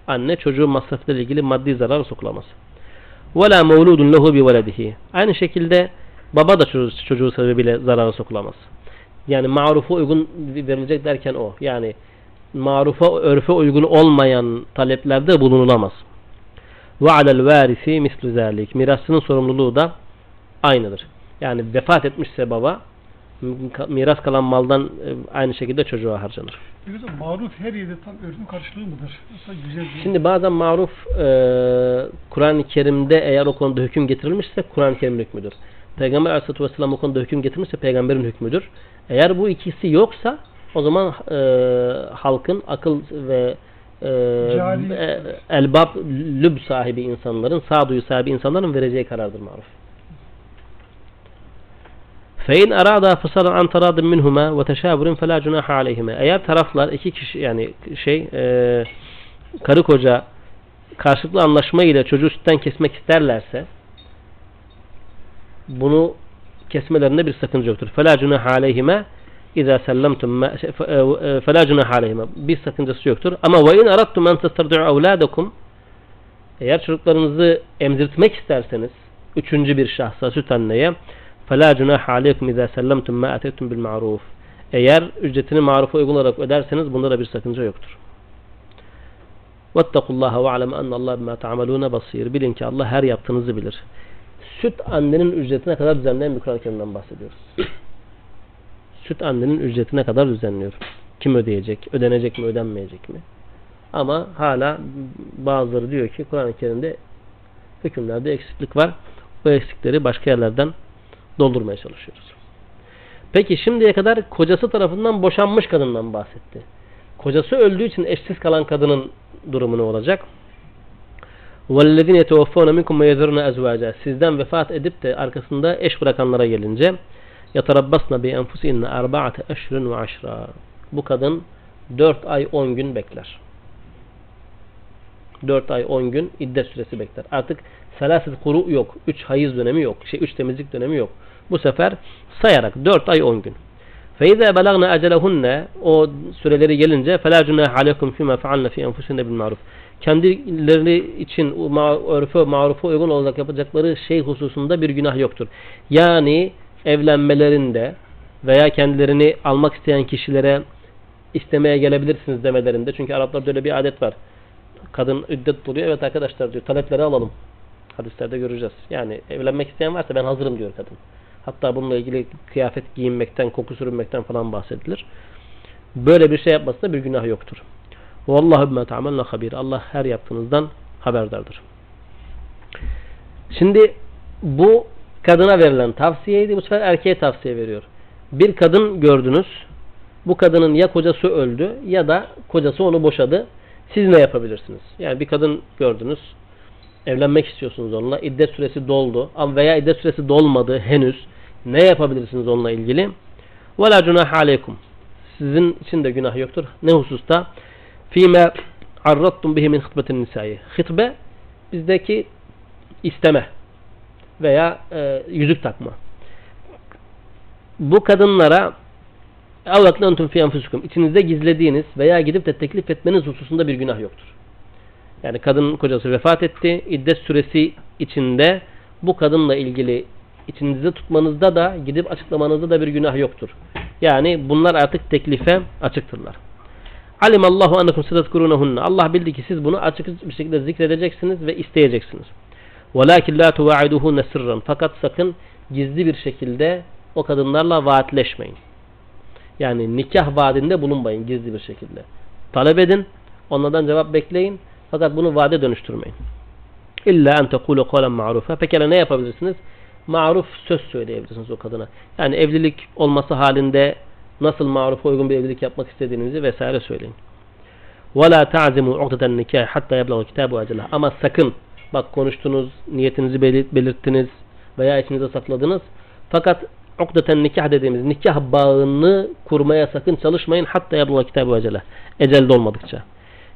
Anne çocuğun masraflarıyla ilgili maddi zarara sokulamaz. وَلَا مَوْلُودٌ لَهُ بِوَلَدِهِ Aynı şekilde baba da çocuğu, çocuğu sebebiyle zarara sokulamaz. Yani marufa uygun verilecek derken o. Yani marufa, örfe uygun olmayan taleplerde bulunulamaz. Ve alel varisi mislu zalik. Mirasının sorumluluğu da aynıdır. Yani vefat etmişse baba miras kalan maldan e, aynı şekilde çocuğa harcanır. Maruf her yerde tam örfün karşılığı mıdır? Güzel. Şimdi bazen maruf e, Kur'an-ı Kerim'de eğer o konuda hüküm getirilmişse Kur'an-ı Kerim'in hükmüdür. Peygamber Aleyhisselatü Vesselam o konuda hüküm getirmişse peygamberin hükmüdür. Eğer bu ikisi yoksa o zaman e, halkın akıl ve ee, e, elbab lüb sahibi insanların, sağduyu sahibi insanların vereceği karardır maruf. Fein arada fısalan an taradın minhuma ve teşavurin fela cunaha aleyhime. Eğer taraflar iki kişi yani şey e, karı koca karşılıklı anlaşma ile çocuğu sütten kesmek isterlerse bunu kesmelerinde bir sakınca yoktur. Fela cunaha aleyhime اِذَا سَلَّمْتُمْ فَلَا جُنَاحَ عَلَيْهِمَا Bir sakıncası yoktur. Ama وَاِنْ اَرَدْتُمْ اَنْ تَسْتَرْدُعُ اَوْلَادَكُمْ Eğer çocuklarınızı emzirtmek isterseniz üçüncü bir şahsa süt anneye فَلَا جُنَاحَ عَلَيْكُمْ اِذَا سَلَّمْتُمْ مَا اَتَيْتُمْ بِالْمَعْرُوفِ Eğer ücretini marufa uygun olarak öderseniz bunda da bir sakınca yoktur. وَاتَّقُوا اللّٰهَ وَعْلَمَ اَنَّ اللّٰهَ بِمَا تَعْمَلُونَ بَصِيرٌ Bilin ki Allah her yaptığınızı bilir. Süt annenin ücretine kadar düzenleyen bir Kur'an-ı Kerim'den bahsediyoruz. Süt annenin ücretine kadar düzenliyor. Kim ödeyecek? Ödenecek mi? Ödenmeyecek mi? Ama hala bazıları diyor ki Kur'an-ı Kerim'de hükümlerde eksiklik var. Bu eksikleri başka yerlerden doldurmaya çalışıyoruz. Peki şimdiye kadar kocası tarafından boşanmış kadından bahsetti. Kocası öldüğü için eşsiz kalan kadının durumu ne olacak? وَالَّذِينَ يَتَوَفَّوْنَ مِنْكُمْ وَيَذَرُونَ أَزْوَاجًا Sizden vefat edip de arkasında eş bırakanlara gelince يَتَرَبَّصْنَ بِاَنْفُسِهِنَّ أَرْبَعَةَ أَشْهُرٍ وَعَشْرًا Bu kadın 4 ay 10 gün bekler. 4 ay 10 gün iddet süresi bekler. Artık selaset kuru yok. 3 hayız dönemi yok. Şey 3 temizlik dönemi yok. Bu sefer sayarak 4 ay 10 gün. فَاِذَا بَلَغْنَا اَجَلَهُنَّ O süreleri gelince فَلَا جُنَاهَ عَلَيْكُمْ فِي مَا فَعَلْنَ فِي أَنْفُسِهِنَّ بِالْمَعْرُفِ Kendileri için örfe, marufa uygun olarak yapacakları şey hususunda bir günah yoktur. Yani evlenmelerinde veya kendilerini almak isteyen kişilere istemeye gelebilirsiniz demelerinde. Çünkü Araplarda öyle bir adet var. Kadın iddet buluyor. Evet arkadaşlar diyor talepleri alalım. Hadislerde göreceğiz. Yani evlenmek isteyen varsa ben hazırım diyor kadın. Hatta bununla ilgili kıyafet giyinmekten, koku sürünmekten falan bahsedilir. Böyle bir şey yapmasında bir günah yoktur. Vallahu bima ta'malna habir. Allah her yaptığınızdan haberdardır. Şimdi bu kadına verilen tavsiyeydi. Bu sefer erkeğe tavsiye veriyor. Bir kadın gördünüz. Bu kadının ya kocası öldü ya da kocası onu boşadı. Siz ne yapabilirsiniz? Yani bir kadın gördünüz. Evlenmek istiyorsunuz onunla. İddet süresi doldu. Ama veya iddet süresi dolmadı henüz. Ne yapabilirsiniz onunla ilgili? وَلَا جُنَاحَ عَلَيْكُمْ Sizin için de günah yoktur. Ne hususta? فِيمَا عَرَّضْتُمْ بِهِ مِنْ خِطْبَةِ النِّسَائِ Hıtbe bizdeki isteme veya e, yüzük takma. Bu kadınlara اَوْلَقْلَنْتُمْ فِي أَنْفُسُكُمْ İçinizde gizlediğiniz veya gidip de teklif etmeniz hususunda bir günah yoktur. Yani kadın kocası vefat etti. İddet süresi içinde bu kadınla ilgili içinizde tutmanızda da gidip açıklamanızda da bir günah yoktur. Yani bunlar artık teklife açıktırlar. Alimallahu ennekum sedezkurunahunna. Allah bildi ki siz bunu açık bir şekilde zikredeceksiniz ve isteyeceksiniz. Velakin la tuvaiduhunne sırran. Fakat sakın gizli bir şekilde o kadınlarla vaatleşmeyin. Yani nikah vaadinde bulunmayın gizli bir şekilde. Talep edin, onlardan cevap bekleyin. Fakat bunu vaade dönüştürmeyin. İlla en tekulu kavlen ma'rufa. Pekala ne yapabilirsiniz? Maruf söz söyleyebilirsiniz o kadına. Yani evlilik olması halinde nasıl marufa uygun bir evlilik yapmak istediğinizi vesaire söyleyin. وَلَا تَعْزِمُوا عُقْدَةَ النِّكَاهِ حَتَّى يَبْلَغَ كِتَابُ اَجَلَهِ Ama sakın bak konuştunuz, niyetinizi belirttiniz veya içinize sakladınız. Fakat ukdeten nikah dediğimiz nikah bağını kurmaya sakın çalışmayın hatta yabla kitabu ecele. Ecel dolmadıkça.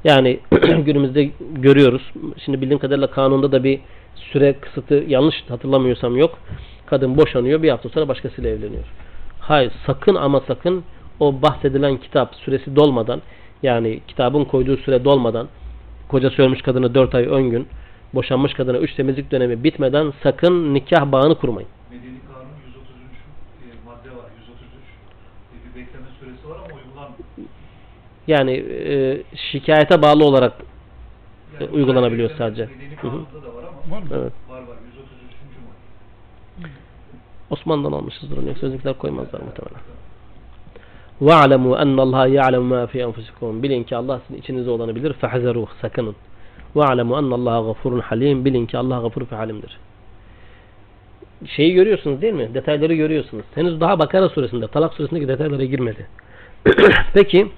Yani günümüzde görüyoruz. Şimdi bildiğim kadarıyla kanunda da bir süre kısıtı yanlış hatırlamıyorsam yok. Kadın boşanıyor bir hafta sonra başkasıyla evleniyor. Hayır sakın ama sakın o bahsedilen kitap süresi dolmadan yani kitabın koyduğu süre dolmadan kocası ölmüş kadını 4 ay ön gün boşanmış kadına 3 temizlik dönemi bitmeden sakın nikah bağını kurmayın. Medeni Kanun 133 e, madde var. 133 e, bir bekleme süresi var ama uygulanmıyor. Yani e, şikayete bağlı olarak Yani E, uygulanabiliyor bekleme sadece. Medeni Hı hı. Kanun'da da var ama Var mı? evet. var var 133. madde. Osman'dan almışızdır onu. Yoksa bizimkiler koymazlar muhtemelen. وَعْلَمُوا أَنَّ اللّٰهَ يَعْلَمُ مَا فِي أَنْفُسِكُمْ Bilin ki Allah sizin içinizde olanı bilir. فَحَذَرُوهُ Sakının. Ve alemu ennallaha gafurun halim. Bilin ki Allah gafur ve halimdir. Şeyi görüyorsunuz değil mi? Detayları görüyorsunuz. Henüz daha Bakara suresinde, Talak suresindeki detaylara girmedi. Peki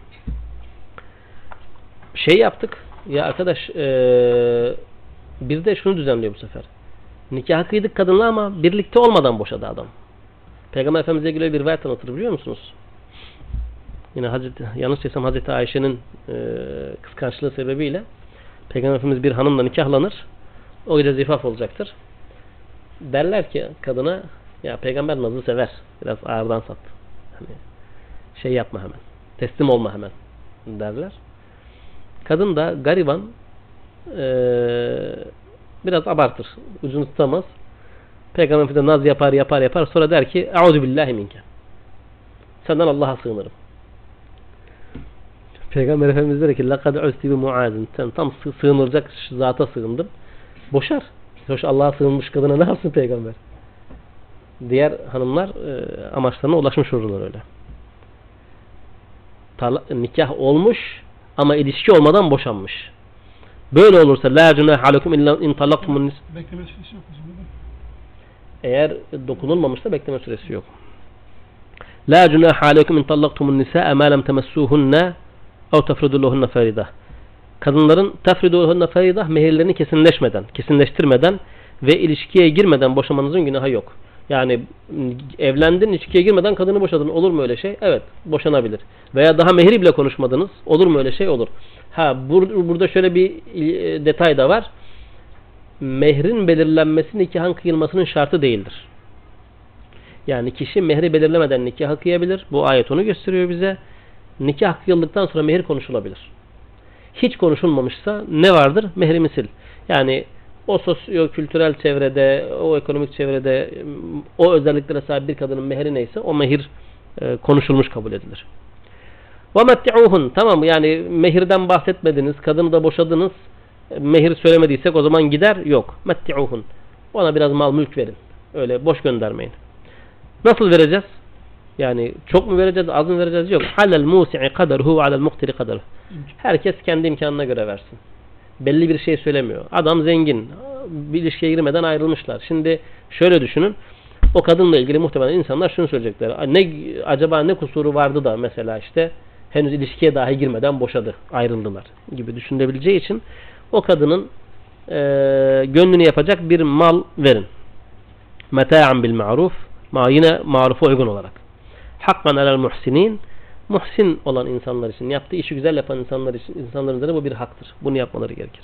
şey yaptık. Ya arkadaş ee, bir de şunu düzenliyor bu sefer. Nikah kıydık kadınla ama birlikte olmadan boşadı adam. Peygamber Efendimiz'e göre bir rivayet anlatır biliyor musunuz? Yine Hazreti, yanlış desem Hazreti Ayşe'nin e, kıskançlığı sebebiyle Peygamber Efendimiz bir hanımla nikahlanır. O gece zifaf olacaktır. Derler ki kadına ya peygamber nazı sever. Biraz ağırdan sat. Hani şey yapma hemen. Teslim olma hemen derler. Kadın da gariban eee biraz abartır. Ucunu tutamaz. Peygamber Efendimiz naz yapar yapar yapar. Sonra der ki Euzu billahi minke. Senden Allah'a sığınırım. Peygamber Efendimiz der ki لَقَدْ عُسْتِ بِمُعَازٍ Sen tam sığ- sığınılacak zata sığındın. Boşar. Hoş Allah'a sığınmış kadına ne yapsın peygamber? Diğer hanımlar e, amaçlarına ulaşmış olurlar öyle. Tala- nikah olmuş ama ilişki olmadan boşanmış. Böyle olursa la cunaha alekum illa in talaqtumun nis Bekleme süresi yok o zaman. değil mi? eğer dokunulmamışsa bekleme süresi yok. La cunaha alekum in talaqtumun nisaa ma lam temassuhunna tefridu lehunna ferida. Kadınların tefridu lehunna ferida mehirlerini kesinleşmeden, kesinleştirmeden ve ilişkiye girmeden boşamanızın günahı yok. Yani m, evlendin, ilişkiye girmeden kadını boşadın. Olur mu öyle şey? Evet, boşanabilir. Veya daha mehri bile konuşmadınız. Olur mu öyle şey? Olur. Ha bur burada şöyle bir e, detay da var. Mehrin belirlenmesi nikahın kıyılmasının şartı değildir. Yani kişi mehri belirlemeden nikah kıyabilir. Bu ayet onu gösteriyor bize Nikah kıyıldıktan sonra mehir konuşulabilir. Hiç konuşulmamışsa ne vardır? Mehri misil. Yani o sosyo-kültürel çevrede, o ekonomik çevrede o özelliklere sahip bir kadının mehri neyse o mehir e, konuşulmuş kabul edilir. وَمَتِّعُوهُنْ Tamam yani mehirden bahsetmediniz, kadını da boşadınız. Mehir söylemediysek o zaman gider. Yok. مَتِّعُوهُنْ Ona biraz mal mülk verin. Öyle boş göndermeyin. Nasıl vereceğiz? Yani çok mu vereceğiz, az mı vereceğiz? Yok. Alel musi'i kaderuhu alel muktiri kaderuhu. Herkes kendi imkanına göre versin. Belli bir şey söylemiyor. Adam zengin. Bir ilişkiye girmeden ayrılmışlar. Şimdi şöyle düşünün. O kadınla ilgili muhtemelen insanlar şunu söyleyecekler. Ne acaba ne kusuru vardı da mesela işte henüz ilişkiye dahi girmeden boşadı, ayrıldılar gibi düşünebileceği için o kadının e, gönlünü yapacak bir mal verin. Meta'an bil ma'ruf ma yine marufa uygun olarak. Hakkan alel muhsinin muhsin olan insanlar için yaptığı işi güzel yapan insanlar için insanların üzerine bu bir haktır. Bunu yapmaları gerekir.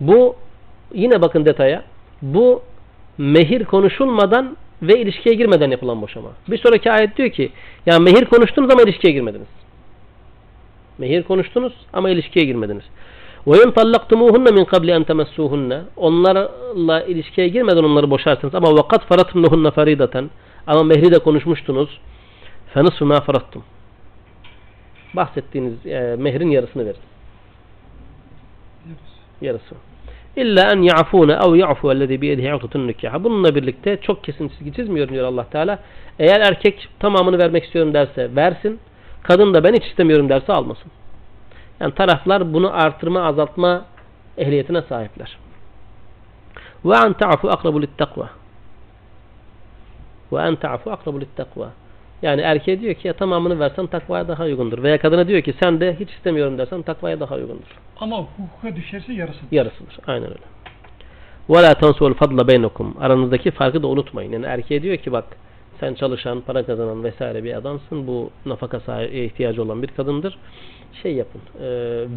Bu yine bakın detaya. Bu mehir konuşulmadan ve ilişkiye girmeden yapılan boşama. Bir sonraki ayet diyor ki ya mehir konuştunuz ama ilişkiye girmediniz. Mehir konuştunuz ama ilişkiye girmediniz. وَاِنْ طَلَّقْتُمُوهُنَّ مِنْ قَبْلِ اَنْ تَمَسُّوهُنَّ Onlarla ilişkiye girmeden onları boşarsınız. Ama وَقَدْ فَرَتْمْ لَهُنَّ فَرِيدَةً Ama mehri de konuşmuştunuz. فَنُصْفُ مَا فَرَتْتُمْ Bahsettiğiniz e, mehrin yarısını verin. Yarısı. İlla en ya'fune ev ya'fu ellezî biyedihi uqdetun nikah. Bununla birlikte çok kesin çizgi çizmiyorum diyor Allah Teala. Eğer erkek tamamını vermek istiyorum derse versin. Kadın da ben hiç istemiyorum derse almasın. Yani taraflar bunu artırma, azaltma ehliyetine sahipler. Ve en ta'fu akrabu littakva. Ve en ta'fu akrabu littakva. Yani erkeğe diyor ki ya tamamını versen takvaya daha uygundur. Veya kadına diyor ki sen de hiç istemiyorum dersen takvaya daha uygundur. Ama hukuka düşerse yarısıdır. Yarısıdır. Aynen öyle. Ve la tansul fadla beynekum. Aranızdaki farkı da unutmayın. Yani erkeğe diyor ki bak sen çalışan, para kazanan vesaire bir adamsın. Bu nafaka ihtiyacı olan bir kadındır. Şey yapın, e,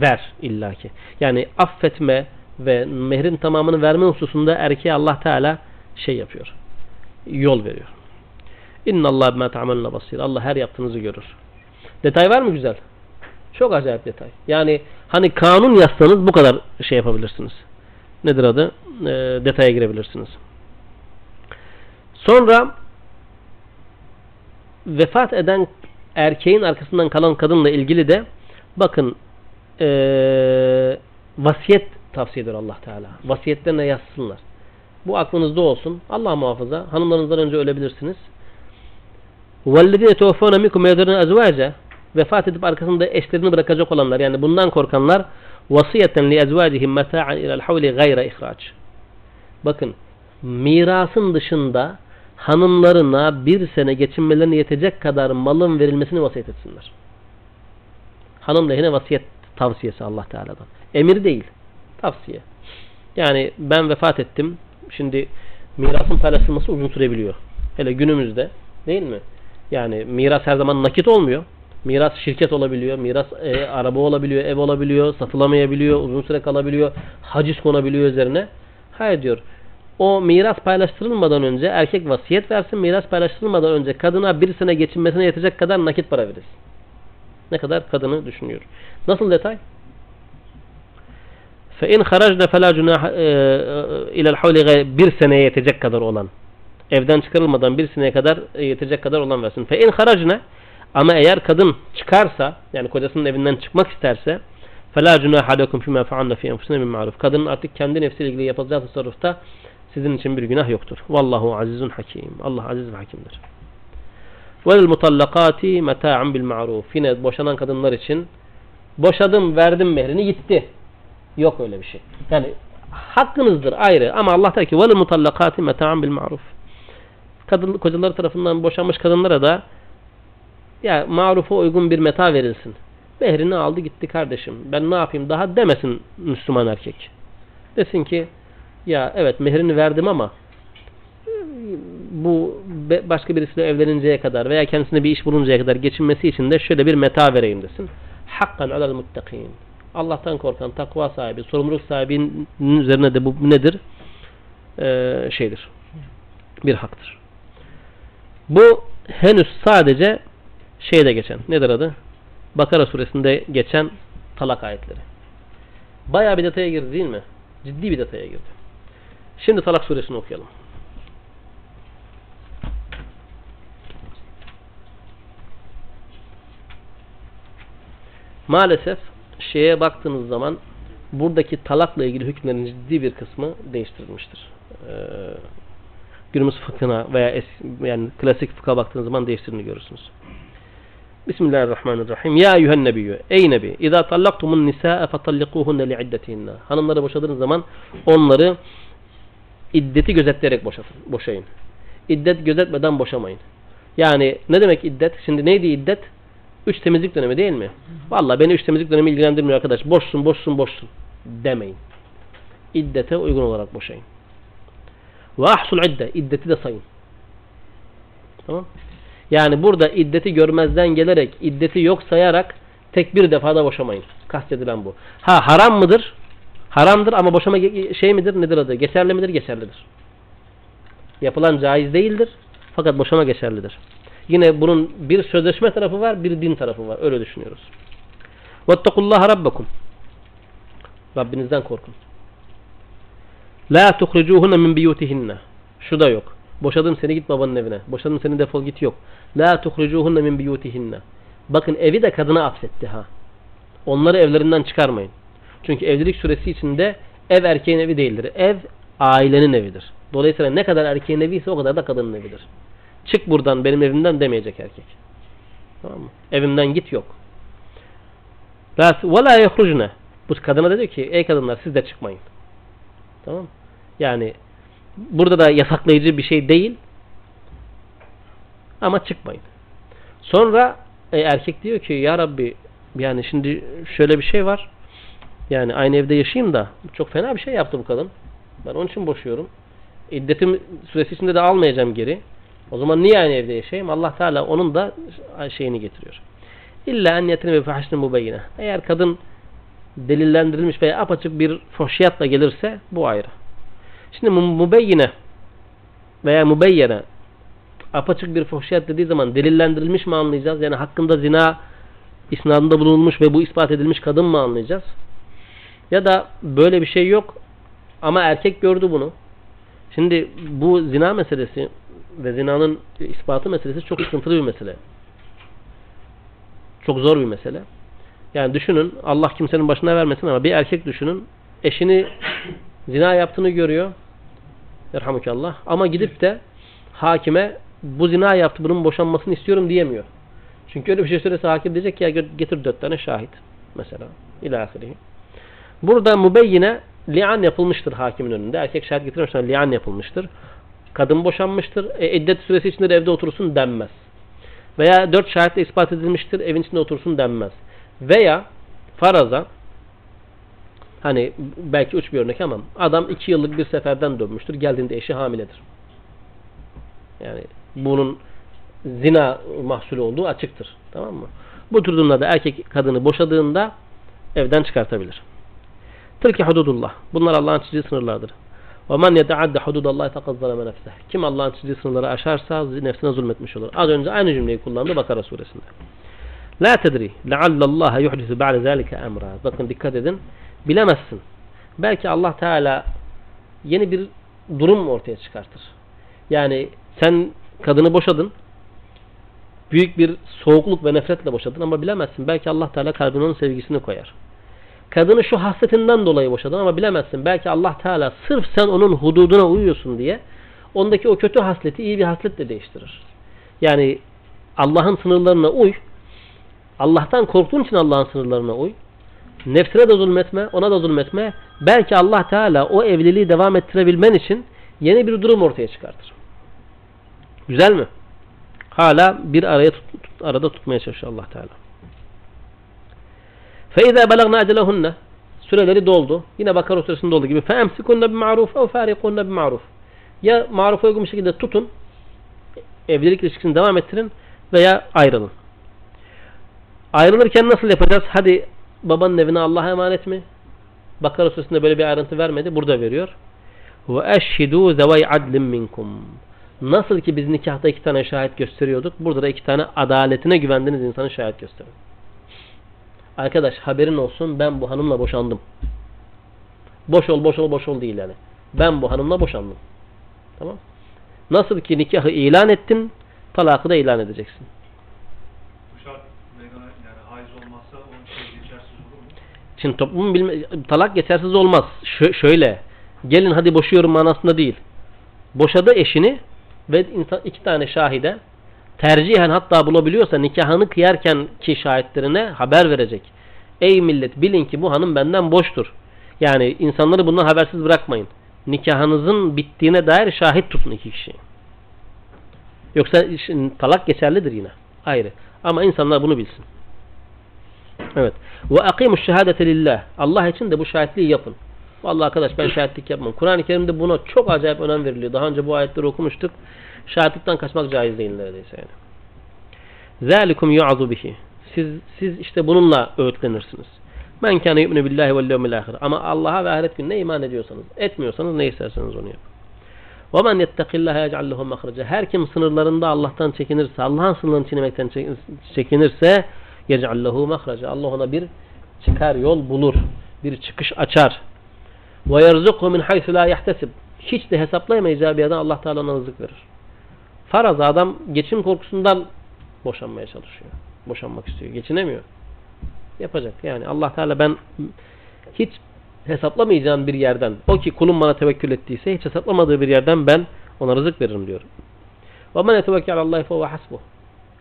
ver illaki. Yani affetme ve mehrin tamamını verme hususunda erkeğe Allah Teala şey yapıyor. Yol veriyor. İnna Allah bima ta'maluna basir. Allah her yaptığınızı görür. Detay var mı güzel? Çok acayip detay. Yani hani kanun yazsanız bu kadar şey yapabilirsiniz. Nedir adı? E, detaya girebilirsiniz. Sonra vefat eden erkeğin arkasından kalan kadınla ilgili de bakın e, vasiyet tavsiye ediyor Allah Teala. Vasiyetlerine yazsınlar. Bu aklınızda olsun. Allah muhafaza. Hanımlarınızdan önce ölebilirsiniz. وَالَّذِينَ تَوَفَّوْنَ مِكُمْ يَذَرُونَ أَزْوَاجًا Vefat edip arkasında eşlerini bırakacak olanlar yani bundan korkanlar vasiyeten li ezvacihim meta'an ila'l havli gayra ihraç. Bakın mirasın dışında hanımlarına bir sene geçinmelerine yetecek kadar malın verilmesini vasiyet etsinler. Hanım lehine vasiyet tavsiyesi Allah Teala'dan. Emir değil. Tavsiye. Yani ben vefat ettim. Şimdi mirasın paylaşılması uzun sürebiliyor. Hele günümüzde değil mi? Yani miras her zaman nakit olmuyor. Miras şirket olabiliyor, miras e, araba olabiliyor, ev olabiliyor, satılamayabiliyor, uzun süre kalabiliyor, haciz konabiliyor üzerine. Hayır diyor. O miras paylaştırılmadan önce erkek vasiyet versin, miras paylaştırılmadan önce kadına bir sene geçinmesine yetecek kadar nakit para verir. Ne kadar kadını düşünüyor. Nasıl detay? فَاِنْ خَرَجْنَ فَلَا جُنَاحَ اِلَى الْحَوْلِ Bir seneye yetecek kadar olan. Evden çıkarılmadan bir seneye kadar e, yetecek kadar olan versin. فَاِنْ خَرَجْنَ Ama eğer kadın çıkarsa, yani kocasının evinden çıkmak isterse فَلَا جُنَاحَ عَلَيْكُمْ فِي مَا فَعَلْنَ فِي أَنْفُسِنَا مِنْ مَعْرُوفٍ Kadının artık kendi nefsiyle ilgili yapacağı tasarrufta sizin için bir günah yoktur. Vallahu azizun hakim. Allah aziz ve hakimdir. Vel mutallakati meta'an bil ma'ruf. Yine boşanan kadınlar için boşadım, verdim mehrini gitti. Yok öyle bir şey. Yani hakkınızdır ayrı ama Allah der ki vel mutallakati meta'an bil ma'ruf. Kadın kocaları tarafından boşanmış kadınlara da ya marufa uygun bir meta verilsin. Mehrini aldı gitti kardeşim. Ben ne yapayım daha demesin Müslüman erkek. Desin ki ya evet mehrini verdim ama bu başka birisiyle evleninceye kadar veya kendisine bir iş buluncaya kadar geçinmesi için de şöyle bir meta vereyim desin. Hakkan alel muttakin. Allah'tan korkan takva sahibi, sorumluluk sahibinin üzerine de bu nedir? Ee, şeydir. Bir haktır. Bu henüz sadece şeyde geçen, nedir adı? Bakara suresinde geçen talak ayetleri. Bayağı bir detaya girdi değil mi? Ciddi bir detaya girdi. Şimdi talak suresini okuyalım. Maalesef şeye baktığınız zaman buradaki talakla ilgili hükümlerin ciddi bir kısmı değiştirilmiştir. Ee, günümüz fıkhına veya es, yani klasik fıkha baktığınız zaman değiştirildiğini görürsünüz. Bismillahirrahmanirrahim. Ya eyyühen nebiyyü. Ey nebi. İzâ tallaktumun nisâe fetallikuhunne li'iddetihinne. Hanımları boşadığınız zaman onları iddeti gözetleyerek boşatın, boşayın. İddet gözetmeden boşamayın. Yani ne demek iddet? Şimdi neydi iddet? Üç temizlik dönemi değil mi? Valla beni üç temizlik dönemi ilgilendirmiyor arkadaş. Boşsun, boşsun, boşsun. Demeyin. İddete uygun olarak boşayın. Ve ahsul idde. İddeti de sayın. Tamam. Yani burada iddeti görmezden gelerek, iddeti yok sayarak tek bir defada boşamayın. Kastedilen bu. Ha haram mıdır? Haramdır ama boşama şey midir? Nedir adı? Geçerli midir? Geçerlidir. Yapılan caiz değildir. Fakat boşama geçerlidir. Yine bunun bir sözleşme tarafı var, bir din tarafı var. Öyle düşünüyoruz. Vettakullaha rabbakum. Rabbinizden korkun. La tuhricuhunne min biyutihinne. Şu da yok. Boşadım seni git babanın evine. Boşadım seni defol git yok. La tuhricuhunne min biyutihinne. Bakın evi de kadına affetti ha. Onları evlerinden çıkarmayın. Çünkü evlilik süresi içinde ev erkeğin evi değildir. Ev ailenin evidir. Dolayısıyla ne kadar erkeğin evi ise o kadar da kadının evidir. Çık buradan benim evimden demeyecek erkek. Tamam mı? Evimden git yok. Ve la yahrucne. Bu kadına dedi ki ey kadınlar siz de çıkmayın. Tamam yani burada da yasaklayıcı bir şey değil. Ama çıkmayın. Sonra e, erkek diyor ki ya Rabbi yani şimdi şöyle bir şey var. Yani aynı evde yaşayayım da çok fena bir şey yaptı bu kadın. Ben onun için boşuyorum. İddetim süresi içinde de almayacağım geri. O zaman niye aynı evde yaşayayım? Allah Teala onun da şeyini getiriyor. İlla en yetine ve fahişne mubeyyine. Eğer kadın delillendirilmiş veya apaçık bir foşiyatla gelirse bu ayrı. Şimdi mubeyyine veya mubeyyene apaçık bir foşiyat dediği zaman delillendirilmiş mi anlayacağız? Yani hakkında zina isnadında bulunmuş ve bu ispat edilmiş kadın mı anlayacağız? Ya da böyle bir şey yok ama erkek gördü bunu. Şimdi bu zina meselesi ve zinanın ispatı meselesi çok sıkıntılı bir mesele. Çok zor bir mesele. Yani düşünün Allah kimsenin başına vermesin ama bir erkek düşünün eşini zina yaptığını görüyor. Yerhamukallah. Ama gidip de hakime bu zina yaptı bunun boşanmasını istiyorum diyemiyor. Çünkü öyle bir şey söylese hakim diyecek ki ya getir dört tane şahit. Mesela. İlahirihi. Burada mübeyyine lian yapılmıştır hakimin önünde. Erkek şahit getirmişler lian yapılmıştır. Kadın boşanmıştır. E, iddet süresi içinde de evde otursun denmez. Veya dört şahitle ispat edilmiştir. Evin içinde otursun denmez. Veya faraza Hani belki uç bir örnek ama adam iki yıllık bir seferden dönmüştür. Geldiğinde eşi hamiledir. Yani bunun zina mahsulü olduğu açıktır. Tamam mı? Bu tür durumlarda erkek kadını boşadığında evden çıkartabilir. Tilki hududullah. Bunlar Allah'ın çizdiği sınırlardır. Ve men yeteadde hududallahi fekad zaleme nefseh. Kim Allah'ın çizdiği sınırları aşarsa nefsine zulmetmiş olur. Az önce aynı cümleyi kullandı Bakara suresinde. La tedri leallallaha yuhdisu ba'de zalike emra. Bakın dikkat edin. Bilemezsin. Belki Allah Teala yeni bir durum ortaya çıkartır. Yani sen kadını boşadın. Büyük bir soğukluk ve nefretle boşadın ama bilemezsin. Belki Allah Teala kalbine onun sevgisini koyar. Kadını şu hasretinden dolayı boşadın ama bilemezsin. Belki Allah Teala sırf sen onun hududuna uyuyorsun diye ondaki o kötü hasleti iyi bir hasletle değiştirir. Yani Allah'ın sınırlarına uy. Allah'tan korktuğun için Allah'ın sınırlarına uy. Nefsine de zulmetme, ona da zulmetme. Belki Allah Teala o evliliği devam ettirebilmen için yeni bir durum ortaya çıkartır. Güzel mi? Hala bir araya tut, arada tutmaya çalışıyor Allah Teala. فَاِذَا بَلَغْنَا اَجَلَهُنَّ Süreleri doldu. Yine Bakara suresinde olduğu gibi فَاَمْسِكُنَّ بِمَعْرُوفَ اَوْ فَارِقُنَّ بِمَعْرُوفَ Ya marufa uygun bir şekilde tutun, evlilik ilişkisini devam ettirin veya ayrılın. Ayrılırken nasıl yapacağız? Hadi babanın evine Allah'a emanet mi? Bakara suresinde böyle bir ayrıntı vermedi. Burada veriyor. Ve eşhidu zevay adlim minkum. Nasıl ki biz nikahta iki tane şahit gösteriyorduk. Burada da iki tane adaletine güvendiğiniz insanı şahit gösterin. Arkadaş haberin olsun ben bu hanımla boşandım. Boş ol boş ol boş ol değil yani. Ben bu hanımla boşandım. Tamam. Nasıl ki nikahı ilan ettin talakı da ilan edeceksin. Şimdi toplumun bilme, talak geçersiz olmaz. Şö- şöyle gelin hadi boşuyorum manasında değil. Boşadı eşini ve insan, iki tane şahide tercihen hatta bulabiliyorsa nikahını kıyarken ki şahitlerine haber verecek. Ey millet bilin ki bu hanım benden boştur. Yani insanları bundan habersiz bırakmayın. Nikahınızın bittiğine dair şahit tutun iki kişi. Yoksa talak geçerlidir yine. Ayrı. Ama insanlar bunu bilsin. Evet. Ve akimuş şehadete lillah. Allah için de bu şahitliği yapın. Vallahi arkadaş ben şahitlik yapmam. Kur'an-ı Kerim'de buna çok acayip önem veriliyor. Daha önce bu ayetleri okumuştuk. Şahitlikten kaçmak caiz değil neredeyse yani. Zalikum yu'azu bihi. Siz siz işte bununla öğütlenirsiniz. Men kana yu'minu billahi vel yevmil ahir. Ama Allah'a ve ahiret gününe iman ediyorsanız, etmiyorsanız ne isterseniz onu yapın. Ve men yettakillaha yec'al lehu. Her kim sınırlarında Allah'tan çekinirse, Allah'ın sınırlarını çiğnemekten çekinirse yec'al lehu mahraca. Allah ona bir çıkar yol bulur. Bir çıkış açar. Yerzukhu min haythu la yahtesib. Hiç de hesaplayamayacağı bir yerden Allah Teala ona rızık verir. Faraz adam geçim korkusundan boşanmaya çalışıyor. Boşanmak istiyor. Geçinemiyor. Yapacak. Yani Allah Teala ben hiç hesaplamayacağım bir yerden o ki kulum bana tevekkül ettiyse hiç hesaplamadığı bir yerden ben ona rızık veririm diyor. Ve men yetevekkül alallahi fe hasbuh.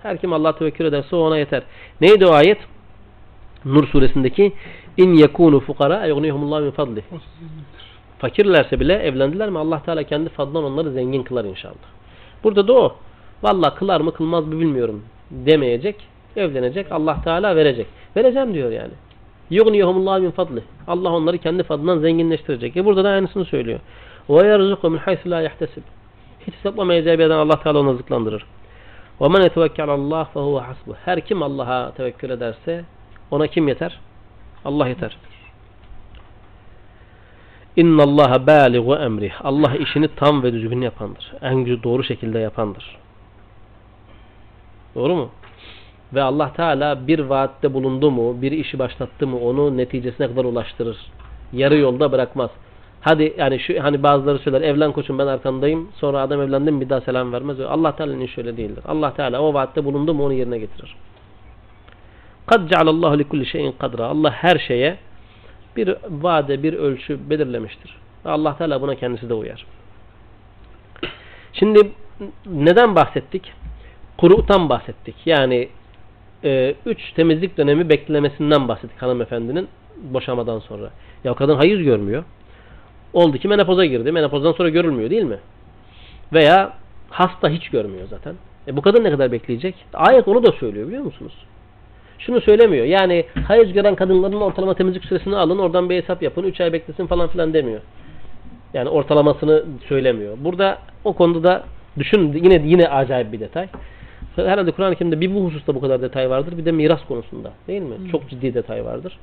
Her kim Allah'a tevekkül ederse o ona yeter. Neydi o ayet? Nur suresindeki in yekunu fukara yughnihumullahu min fadli. Fakirlerse bile evlendiler mi Allah Teala kendi fadlan onları zengin kılar inşallah. Burada da o. Vallahi kılar mı kılmaz mı bilmiyorum demeyecek. Evlenecek. Allah Teala verecek. Vereceğim diyor yani. Yughnihumullahu min fadli. Allah onları kendi fadlından zenginleştirecek. E burada da aynısını söylüyor. Ve yerzuku min haythu la yahtesib. Hiç hesaplamayacağı bir yerden Allah Teala onu rızıklandırır. وَمَنْ يَتَوَكَّلَ اللّٰهِ فَهُوَ حَسْبُهُ Her kim Allah'a tevekkül ederse ona kim yeter? Allah yeter. İnna Allah baligu emri. Allah işini tam ve düzgün yapandır. En güzel doğru şekilde yapandır. Doğru mu? Ve Allah Teala bir vaatte bulundu mu, bir işi başlattı mı onu neticesine kadar ulaştırır. Yarı yolda bırakmaz. Hadi yani şu hani bazıları söyler evlen koçum ben arkandayım. Sonra adam evlendim bir daha selam vermez. Allah Teala'nın işi öyle değildir. Allah Teala o vaatte bulundu mu onu yerine getirir. Kad cealallahu li kulli şeyin kadra. Allah her şeye bir vade, bir ölçü belirlemiştir. Allah Teala buna kendisi de uyar. Şimdi neden bahsettik? Kuru'tan bahsettik. Yani e, üç temizlik dönemi beklemesinden bahsettik hanımefendinin boşamadan sonra. Ya kadın hayız görmüyor. Oldu ki menopoza girdi. Menopozdan sonra görülmüyor değil mi? Veya hasta hiç görmüyor zaten. E bu kadın ne kadar bekleyecek? Ayet onu da söylüyor biliyor musunuz? Şunu söylemiyor. Yani hayız gören kadınların ortalama temizlik süresini alın oradan bir hesap yapın. 3 ay beklesin falan filan demiyor. Yani ortalamasını söylemiyor. Burada o konuda da düşün yine yine acayip bir detay. Herhalde Kur'an-ı Kerim'de bir bu hususta bu kadar detay vardır. Bir de miras konusunda. Değil mi? Hı. Çok ciddi detay vardır.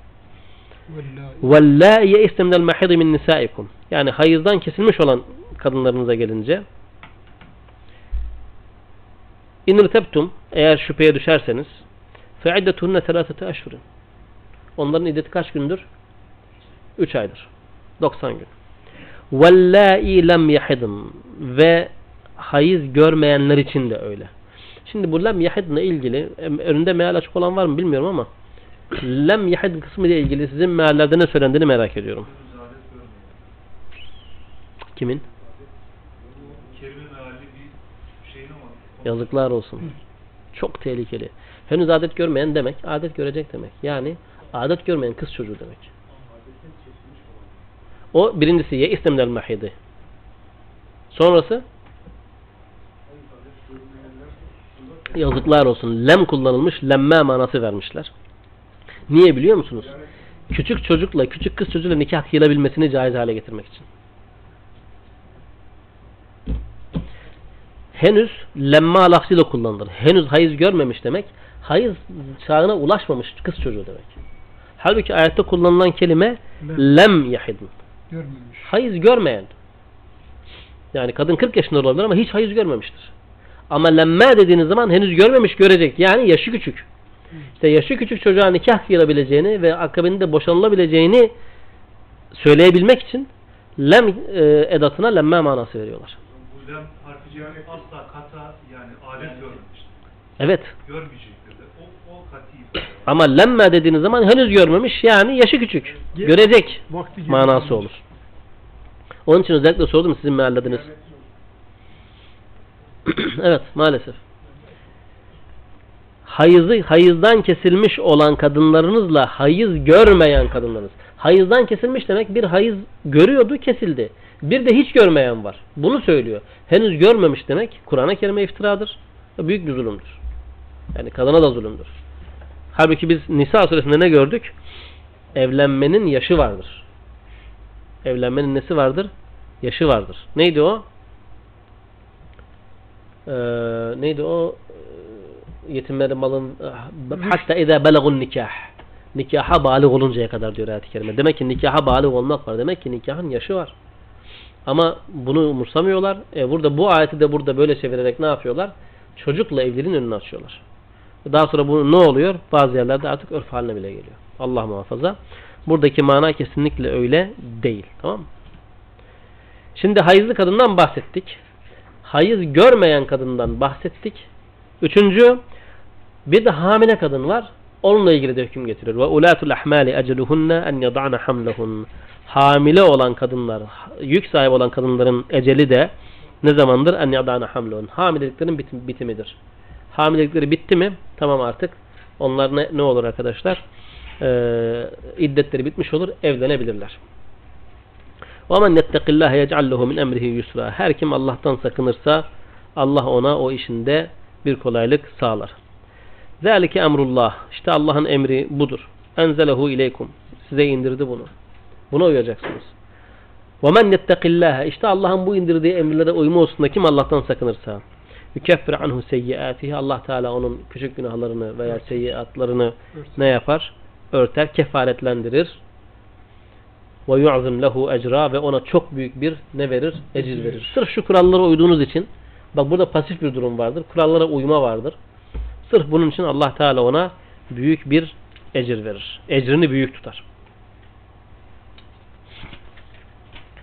Vallahi. وَاللّٰئِ يَئِسْتَ مِنَ الْمَحِضِ مِنْ نِسَائِكُمْ Yani hayızdan kesilmiş olan kadınlarınıza gelince اِنْ رِتَبْتُمْ Eğer şüpheye düşerseniz فَعِدَّتُهُنَّ ثَلَاثَةَ أَشْهُرٍ Onların iddeti kaç gündür? 3 aydır. 90 gün. وَاللّٰئِ لَمْ يَحِدٍ Ve hayız görmeyenler için de öyle. Şimdi bu lem yahidle ilgili em, önünde meal açık olan var mı bilmiyorum ama lem yahid kısmı ile ilgili sizin meallerde ne söylendiğini merak ediyorum. Kimin? Ama Yazıklar olsun. Çok tehlikeli. Henüz adet görmeyen demek, adet görecek demek. Yani adet görmeyen kız çocuğu demek. O birincisi ye istemler mahidi. Sonrası yazıklar olsun. Lem kullanılmış, lemme manası vermişler. Niye biliyor musunuz? Küçük çocukla, küçük kız çocuğuyla nikah kıyılabilmesini caiz hale getirmek için. henüz lemma lafzıyla kullanılır. Henüz hayız görmemiş demek. Hayız çağına ulaşmamış kız çocuğu demek. Halbuki ayette kullanılan kelime Lem. lem yahidin. Görmemiş. Hayız görmeyen. Yani kadın 40 yaşında olabilir ama hiç hayız görmemiştir. Ama lemme dediğiniz zaman henüz görmemiş görecek. Yani yaşı küçük. İşte yaşı küçük çocuğa nikah kıyılabileceğini ve akabinde boşanılabileceğini söyleyebilmek için lem e, edatına lemme manası veriyorlar. bu lem harfi cevabı asla kata yani adet görmemiştir. Evet. Görmeyecektir de. O, o kati ifade. Ama lemme dediğiniz zaman henüz görmemiş yani yaşı küçük. Ge- Görecek Vakti manası olur. Onun için özellikle sordum sizin meallediniz. evet maalesef. Hayızı, hayızdan kesilmiş olan kadınlarınızla hayız görmeyen kadınlarınız. Hayızdan kesilmiş demek bir hayız görüyordu kesildi. Bir de hiç görmeyen var. Bunu söylüyor. Henüz görmemiş demek Kur'an-ı Kerim'e iftiradır. Büyük bir zulümdür. Yani kadına da zulümdür. Halbuki biz Nisa suresinde ne gördük? Evlenmenin yaşı vardır. Evlenmenin nesi vardır? Yaşı vardır. Neydi o? Ee, neydi o? Yetimlerin malın hatta ida belagun nikah. Nikaha bağlı oluncaya kadar diyor ayet-i kerime. Demek ki nikaha bağlı olmak var. Demek ki nikahın yaşı var. Ama bunu umursamıyorlar. E burada bu ayeti de burada böyle çevirerek ne yapıyorlar? Çocukla evliliğin önünü açıyorlar. Daha sonra bu ne oluyor? Bazı yerlerde artık örf haline bile geliyor. Allah muhafaza. Buradaki mana kesinlikle öyle değil. Tamam mı? Şimdi hayızlı kadından bahsettik. Hayız görmeyen kadından bahsettik. Üçüncü, bir de hamile kadın var. Onunla ilgili de hüküm getiriyor. Ve ulatul ahmali eceluhunne en yad'ana hamlehun. Hamile olan kadınlar, yük sahibi olan kadınların eceli de ne zamandır? En yad'ana hamlehun. Hamileliklerin bitim, bitimidir. Hamilelikleri bitti mi? Tamam artık. Onlar ne, ne olur arkadaşlar? Ee, iddetleri bitmiş olur. Evlenebilirler. وَمَنْ يَتَّقِ اللّٰهَ يَجْعَلْ لَهُ مِنْ اَمْرِهِ يُسْرًا Her kim Allah'tan sakınırsa Allah ona o işinde bir kolaylık sağlar. Zalike emrullah. İşte Allah'ın emri budur. Enzelehu ileykum. Size indirdi bunu. Buna uyacaksınız. Ve men yettekillâhe. İşte Allah'ın bu indirdiği emirlere uyma hususunda kim Allah'tan sakınırsa. Yükeffir anhu seyyiatihi. Allah Teala onun küçük günahlarını veya seyyiatlarını ne yapar? Örter, kefaretlendirir. Ve yu'zim lehu ecra. Ve ona çok büyük bir ne verir? Ecir verir. Sırf şu kurallara uyduğunuz için. Bak burada pasif bir durum vardır. Kurallara uyma vardır. Sırf bunun için Allah Teala ona büyük bir ecir verir. Ecrini büyük tutar.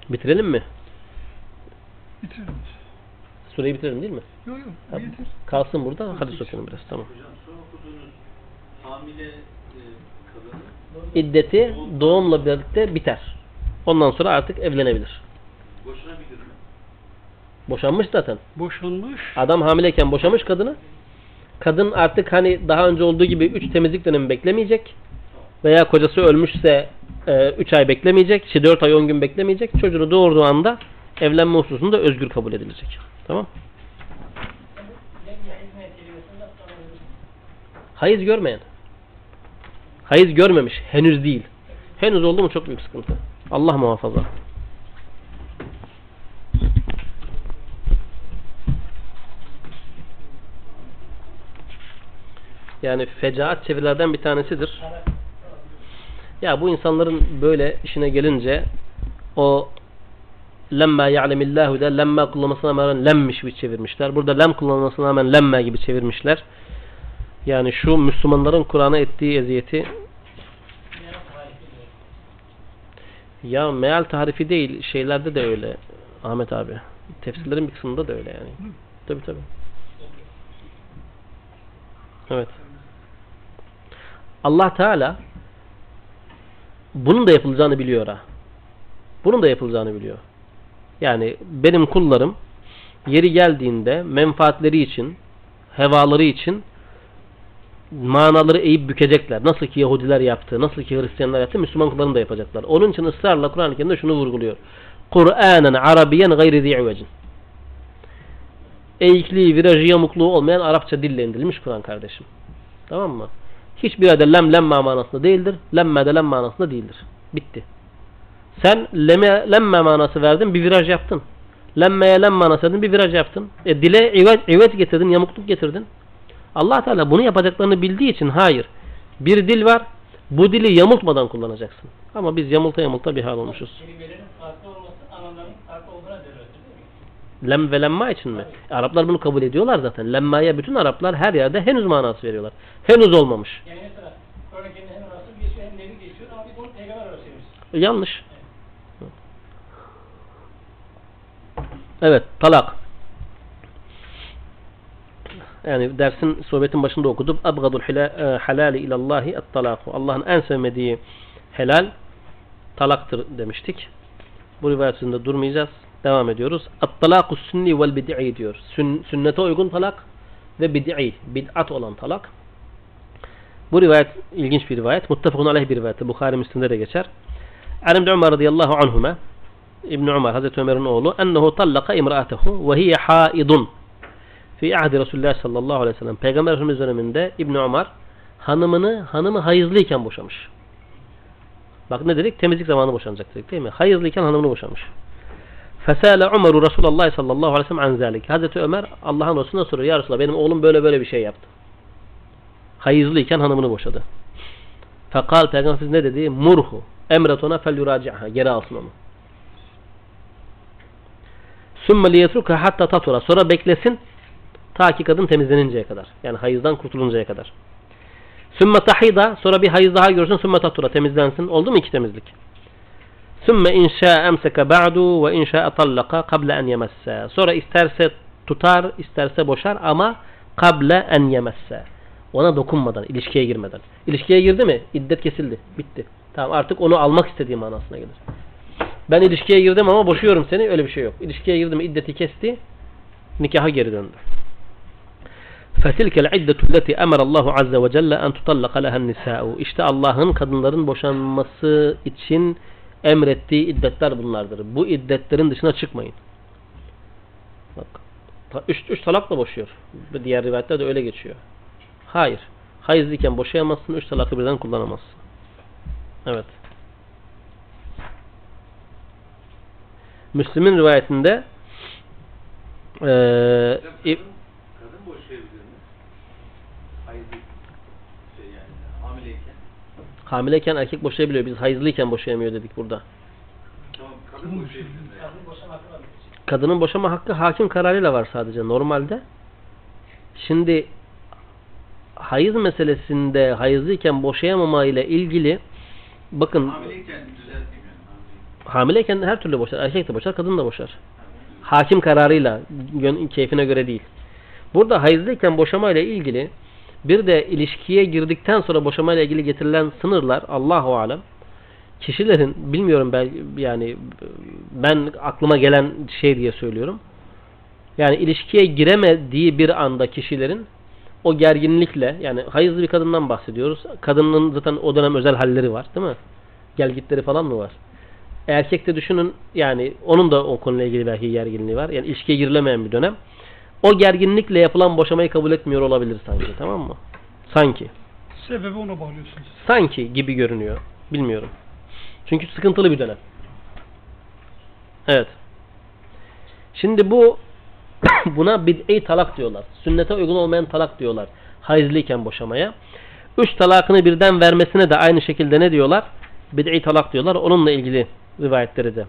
Bitirelim mi? Bitirelim. Süreyi bitirelim değil mi? Yok yok. Ha, Yeter. Kalsın burada. Hadi okuyalım biraz. Tamam. Hocam son okuduğunuz hamile e, kadının İddeti doğumla birlikte biter. Ondan sonra artık evlenebilir. boşanabilir mi? Boşanmış zaten. Boşanmış. Adam hamileyken boşamış kadını. Kadın artık hani daha önce olduğu gibi 3 temizlik dönemi beklemeyecek. Veya kocası ölmüşse 3 ay beklemeyecek. İşte 4 ay 10 gün beklemeyecek. Çocuğunu doğurduğu anda evlenme hususunda özgür kabul edilecek. Tamam. Hayız görmeyen. Hayız görmemiş. Henüz değil. Henüz oldu mu çok büyük sıkıntı. Allah muhafaza. Yani fecaat çevirilerden bir tanesidir. Ya bu insanların böyle işine gelince o lemma ya'lemillahu da lemma kullanmasına rağmen lemmiş bir çevirmişler. Burada lem kullanmasına rağmen lemme gibi çevirmişler. Yani şu Müslümanların Kur'an'a ettiği eziyeti ya meal tarifi değil şeylerde de öyle Ahmet abi. Tefsirlerin bir kısmında da öyle yani. Tabi tabi. Evet. Allah Teala bunun da yapılacağını biliyor ha. Bunun da yapılacağını biliyor. Yani benim kullarım yeri geldiğinde menfaatleri için, hevaları için manaları eğip bükecekler. Nasıl ki Yahudiler yaptı, nasıl ki Hristiyanlar yaptı, Müslüman kullarını da yapacaklar. Onun için ısrarla Kur'an-ı Kerim'de şunu vurguluyor. Kur'anen Arabiyen gayri zi'vecin. Eğikliği, virajı, yamukluğu olmayan Arapça dille indirilmiş Kur'an kardeşim. Tamam mı? Hiçbir yerde lem lemma manasında değildir. Lemme de lem manasında değildir. Bitti. Sen leme, lemme manası verdin, bir viraj yaptın. Lemmeye lem manası verdin, bir viraj yaptın. E, dile ivet, ivet getirdin, yamukluk getirdin. allah Teala bunu yapacaklarını bildiği için hayır. Bir dil var, bu dili yamultmadan kullanacaksın. Ama biz yamulta yamulta bir hal olmuşuz. Kelimelerin farklı olması anlamların farklı olduğuna delildir değil mi? Lem ve lemma için mi? Araplar bunu kabul ediyorlar zaten. Lemmaya bütün Araplar her yerde henüz manası veriyorlar. Henüz olmamış. Yani mesela Kerim'de hem Resul geçiyor hem Nebi geçiyor ama biz onu peygamber olarak seviyoruz. Yanlış. Evet, talak. Yani dersin, sohbetin başında okudum. Abgadul hila- e, halali ilallahi et-talaku. Allah'ın en sevmediği helal talaktır demiştik. Bu rivayet üzerinde durmayacağız. Devam ediyoruz. At-talaku sünni vel bid'i diyor. Sün, sünnete uygun talak ve bid'i, bid'at olan talak. Bu rivayet ilginç bir rivayet. Muttefakun aleyh bir rivayet. Bukhari Müslim'de de geçer. An İbn Umar radıyallahu anhuma İbn Umar Hazreti Ömer'in oğlu ennehu tallaka imra'atehu ve hiye haidun fi ahdi Resulullah sallallahu aleyhi ve sellem Peygamber Efendimiz döneminde İbn Umar hanımını hanımı hayızlıyken boşamış. Bak ne dedik? Temizlik zamanı boşanacak dedik değil mi? Hayızlıyken hanımını boşamış. Fesale Umaru Resulullah sallallahu aleyhi ve sellem an zalik. Hazreti Ömer Allah'ın Resulüne soruyor. Ya Resulallah benim oğlum böyle böyle bir şey yaptı. Hayızlıyken hanımını boşadı. Fekal Peygamber ne dedi? Murhu. Emret ona fel yuraci'ha. Geri alsın onu. Sümme liyetruka hatta tatura. Sonra beklesin ta ki kadın temizleninceye kadar. Yani hayızdan kurtuluncaya kadar. Sümme tahida. Sonra bir hayız daha görsün. Sümme tatura. Temizlensin. Oldu mu iki temizlik? Sümme inşa emseke ba'du ve inşa tallaka kable en yemesse. Sonra isterse tutar, isterse boşar ama kable en yemesse. Ona dokunmadan, ilişkiye girmeden. İlişkiye girdi mi? İddet kesildi. Bitti. Tamam artık onu almak istediği manasına gelir. Ben ilişkiye girdim ama boşuyorum seni. Öyle bir şey yok. İlişkiye girdi mi iddeti kesti. Nikaha geri döndü. فَتِلْكَ الْعِدَّةُ الَّتِي أَمَرَ اللّٰهُ عَزَّ وَجَلَّ أَنْ تُطَلَّقَ لَهَا النِّسَاءُ İşte Allah'ın kadınların boşanması için emrettiği iddetler bunlardır. Bu iddetlerin dışına çıkmayın. Bak. Üç, üç talakla boşuyor. Diğer rivayetlerde öyle geçiyor. Hayır. Hayızlıyken boşayamazsın. Üç talakı birden kullanamazsın. Evet. Müslim'in rivayetinde eee, Hocam, İ- kadın, kadın boşayabilir mi? Hayır şey yani hamileyken. Hamileyken erkek boşayabiliyor. Biz hayızlıyken boşayamıyor dedik burada. Tamam kadın? Kadının boşama hakkı hakim kararıyla var sadece normalde. Şimdi hayız meselesinde hayızlıyken boşayamama ile ilgili bakın Hamileyken yani. hamileyken. her türlü boşar. Erkek de boşar, kadın da boşar. Hakim kararıyla, keyfine göre değil. Burada hayızlıyken boşama ile ilgili bir de ilişkiye girdikten sonra boşama ile ilgili getirilen sınırlar Allahu alem kişilerin bilmiyorum ben yani ben aklıma gelen şey diye söylüyorum. Yani ilişkiye giremediği bir anda kişilerin o gerginlikle yani hayızlı bir kadından bahsediyoruz. Kadının zaten o dönem özel halleri var değil mi? Gelgitleri falan mı var? Erkekte düşünün yani onun da o konuyla ilgili belki gerginliği var. Yani ilişkiye girilemeyen bir dönem. O gerginlikle yapılan boşamayı kabul etmiyor olabilir sanki tamam mı? Sanki. Sebebi ona bağlıyorsunuz. Sanki gibi görünüyor. Bilmiyorum. Çünkü sıkıntılı bir dönem. Evet. Şimdi bu buna bid'i talak diyorlar. Sünnete uygun olmayan talak diyorlar. Hayızlıyken boşamaya. Üç talakını birden vermesine de aynı şekilde ne diyorlar? Bid'i talak diyorlar. Onunla ilgili rivayetleri de.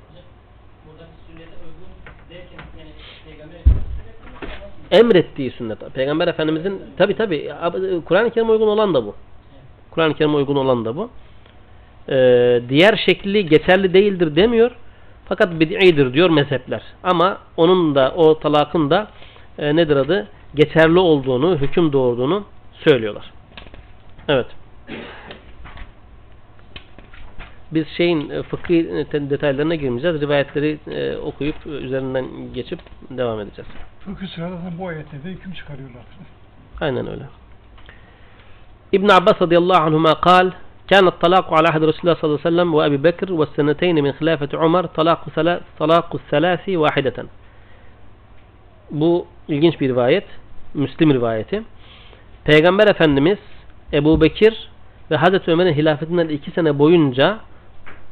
Emrettiği sünnet. Peygamber Efendimizin tabi tabi Kur'an-ı Kerim'e uygun olan da bu. Kur'an-ı Kerim'e uygun olan da bu. Ee, diğer şekli geçerli değildir demiyor. Fakat bid'idir diyor mezhepler. Ama onun da o talakın da e, nedir adı? Geçerli olduğunu, hüküm doğurduğunu söylüyorlar. Evet. Biz şeyin e, fıkhi e, detaylarına girmeyeceğiz. Rivayetleri e, okuyup e, üzerinden geçip devam edeceğiz. Fıkıh sıradan bu ayette de hüküm çıkarıyorlar. Aynen öyle. İbn Abbas radıyallahu anhuma kal كان الطلاق على عهد رسول الله صلى الله عليه وسلم وأبي بكر والسنتين من خلافة عمر طلاق سلا- طلاق الثلاث واحدة Bu ilginç bir rivayet. Müslim rivayeti. Peygamber Efendimiz Ebu Bekir ve Hazreti Ömer'in hilafetinden iki sene boyunca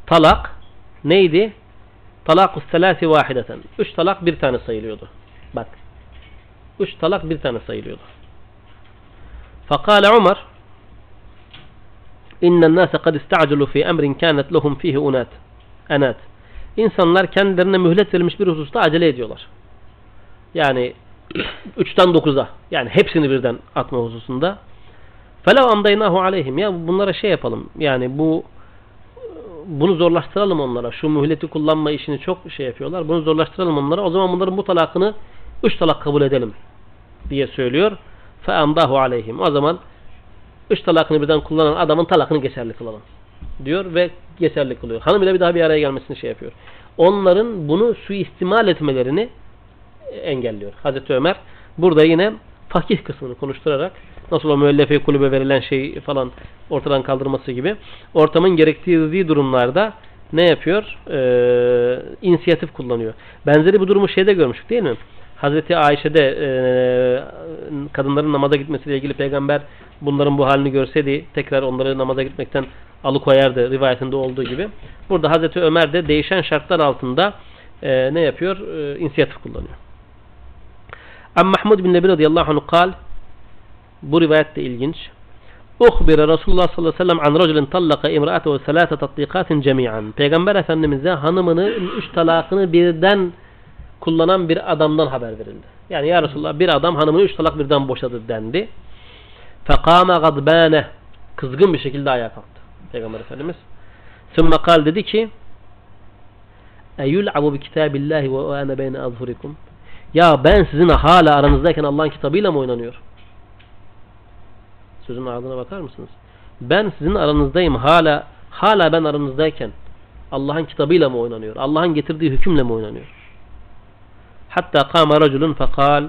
talak neydi? Talak-ı selasi vahideten. Üç talak bir tane sayılıyordu. Bak. Üç talak bir tane sayılıyordu. Fakale Umar İnnen nâse kad ista'celu fi emrin kânet lehum fihi unat. Enat. İnsanlar kendilerine mühlet verilmiş bir hususta acele ediyorlar. Yani 3'ten 9'a yani hepsini birden atma hususunda. Felev amdaynahu aleyhim ya bunlara şey yapalım. Yani bu bunu zorlaştıralım onlara. Şu mühleti kullanma işini çok şey yapıyorlar. Bunu zorlaştıralım onlara. O zaman bunların bu talakını 3 talak kabul edelim diye söylüyor. Fe amdahu aleyhim. O zaman üç talakını birden kullanan adamın talakını geçerli kılalım. Diyor ve geçerli kılıyor. Hanım ile bir daha bir araya gelmesini şey yapıyor. Onların bunu suistimal etmelerini engelliyor. Hazreti Ömer burada yine fakih kısmını konuşturarak nasıl o müellefe kulübe verilen şey falan ortadan kaldırması gibi ortamın gerektirdiği durumlarda ne yapıyor? Ee, inisiyatif kullanıyor. Benzeri bu durumu şeyde görmüştük değil mi? Hazreti Ayşe'de e, kadınların namaza gitmesiyle ilgili peygamber bunların bu halini görseydi tekrar onları namaza gitmekten alıkoyardı rivayetinde olduğu gibi. Burada Hazreti Ömer de değişen şartlar altında e, ne yapıyor? E, inisiyatif kullanıyor. Am Mahmud bin Nebi radıyallahu anh kal bu rivayet de ilginç. Uhbire Resulullah sallallahu aleyhi ve sellem an racülün tallaka imra'atehu selâte tatbikatin cemi'an. Peygamber Efendimiz'e hanımını üç talakını birden kullanan bir adamdan haber verildi. Yani ya Resulullah bir adam hanımını üç talak birden boşadı dendi. Fekâme gadbâne kızgın bir şekilde ayağa kalktı. Peygamber Efendimiz. Sümme kal dedi ki Eyul'abu bi kitabillahi ve ana beyne azhurikum. Ya ben sizin hala aranızdayken Allah'ın kitabıyla mı oynanıyor? Sözün ardına bakar mısınız? Ben sizin aranızdayım hala hala ben aranızdayken Allah'ın kitabıyla mı oynanıyor? Allah'ın getirdiği hükümle mi oynanıyor? Hatta kâme raculun fekal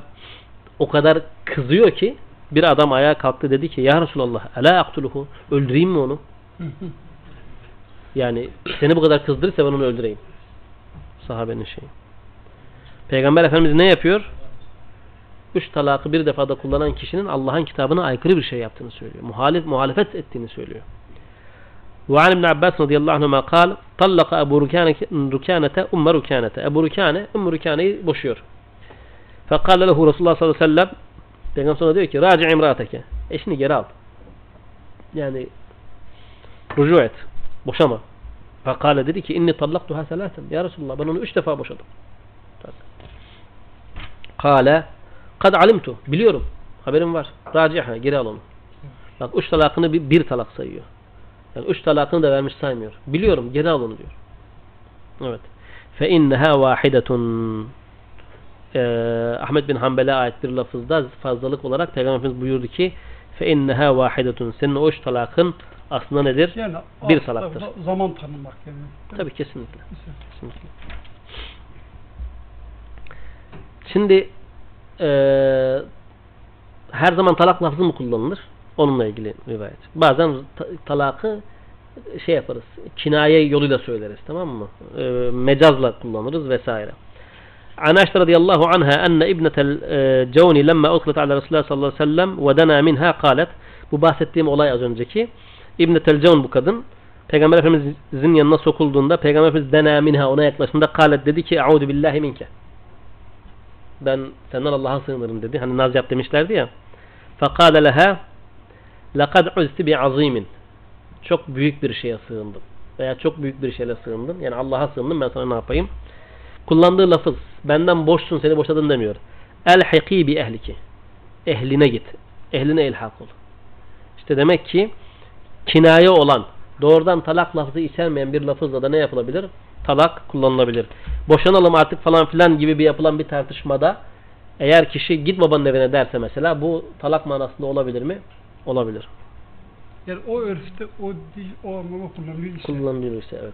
o kadar kızıyor ki bir adam ayağa kalktı dedi ki ya Resulallah ela aktuluhu öldüreyim mi onu? Yani seni bu kadar kızdırırsa ben onu öldüreyim. Sahabenin şeyi. Peygamber Efendimiz ne yapıyor? Üç talakı bir defada kullanan kişinin Allah'ın kitabına aykırı bir şey yaptığını söylüyor. Muhalif, muhalefet ettiğini söylüyor. وعن ابن عباس رضي الله عنهما قال tallaka Ebu Rükane- Rükanete Umme Rükanete. Ebu Rükane Ümmü Rükane'yi boşuyor. Fekale lehu Resulullah sallallahu aleyhi ve sellem Peygamber sonra diyor ki raci imraateke. Eşini geri al. Yani rucu et. Boşama. Fekale dedi ki inni tallaktuha selaten. Ya Resulullah ben onu üç defa boşadım. Kale kad alimtu. Biliyorum. Haberim var. Raciha. Geri al onu. Bak üç talakını bir, bir talak sayıyor. Yani üç talakını da vermiş saymıyor. Biliyorum. Geri al onu diyor. Evet. Fe inneha vahidetun ee, Ahmet bin Hanbel'e ait bir lafızda fazlalık olarak Peygamber Efendimiz buyurdu ki fe inneha vahidetun senin o üç talakın aslında nedir? Yani bir za- Zaman tanımak yani. Tabii kesinlikle. Kesinlikle. Şimdi eee, her zaman talak lafzı mı kullanılır? Onunla ilgili rivayet. Bazen ta- talakı şey yaparız. Kinaye yoluyla söyleriz. Tamam mı? Eee, mecazla kullanırız vesaire. عن عائشة رضي الله عنها أن ابنة الجون لما أطلت على رسول الله صلى الله عليه وسلم ودنا منها قالت bu bahsettiğim olay az önceki İbnetel Cevn bu kadın Peygamber Efendimizin yanına sokulduğunda Peygamber Efendimiz dena minha ona yaklaştığında kalet dedi ki Euzu billahi minke ben senden Allah'a sığınırım dedi. Hani naz yap demişlerdi ya. Fakale leha lekad uzti bi azimin çok büyük bir şeye sığındım. Veya çok büyük bir şeyle sığındım. Yani Allah'a sığındım ben sana ne yapayım? Kullandığı lafız benden boşsun seni boşadım demiyor. Bi ehliki. Ehline git. Ehline ilhak ol. İşte demek ki kinaye olan doğrudan talak lafzı içermeyen bir lafızla da ne yapılabilir? Talak kullanılabilir. Boşanalım artık falan filan gibi bir yapılan bir tartışmada eğer kişi git babanın evine derse mesela bu talak manasında olabilir mi? Olabilir. Yani o örfte o dil o anlamda kullanılıyor. Kullanılıyorsa evet.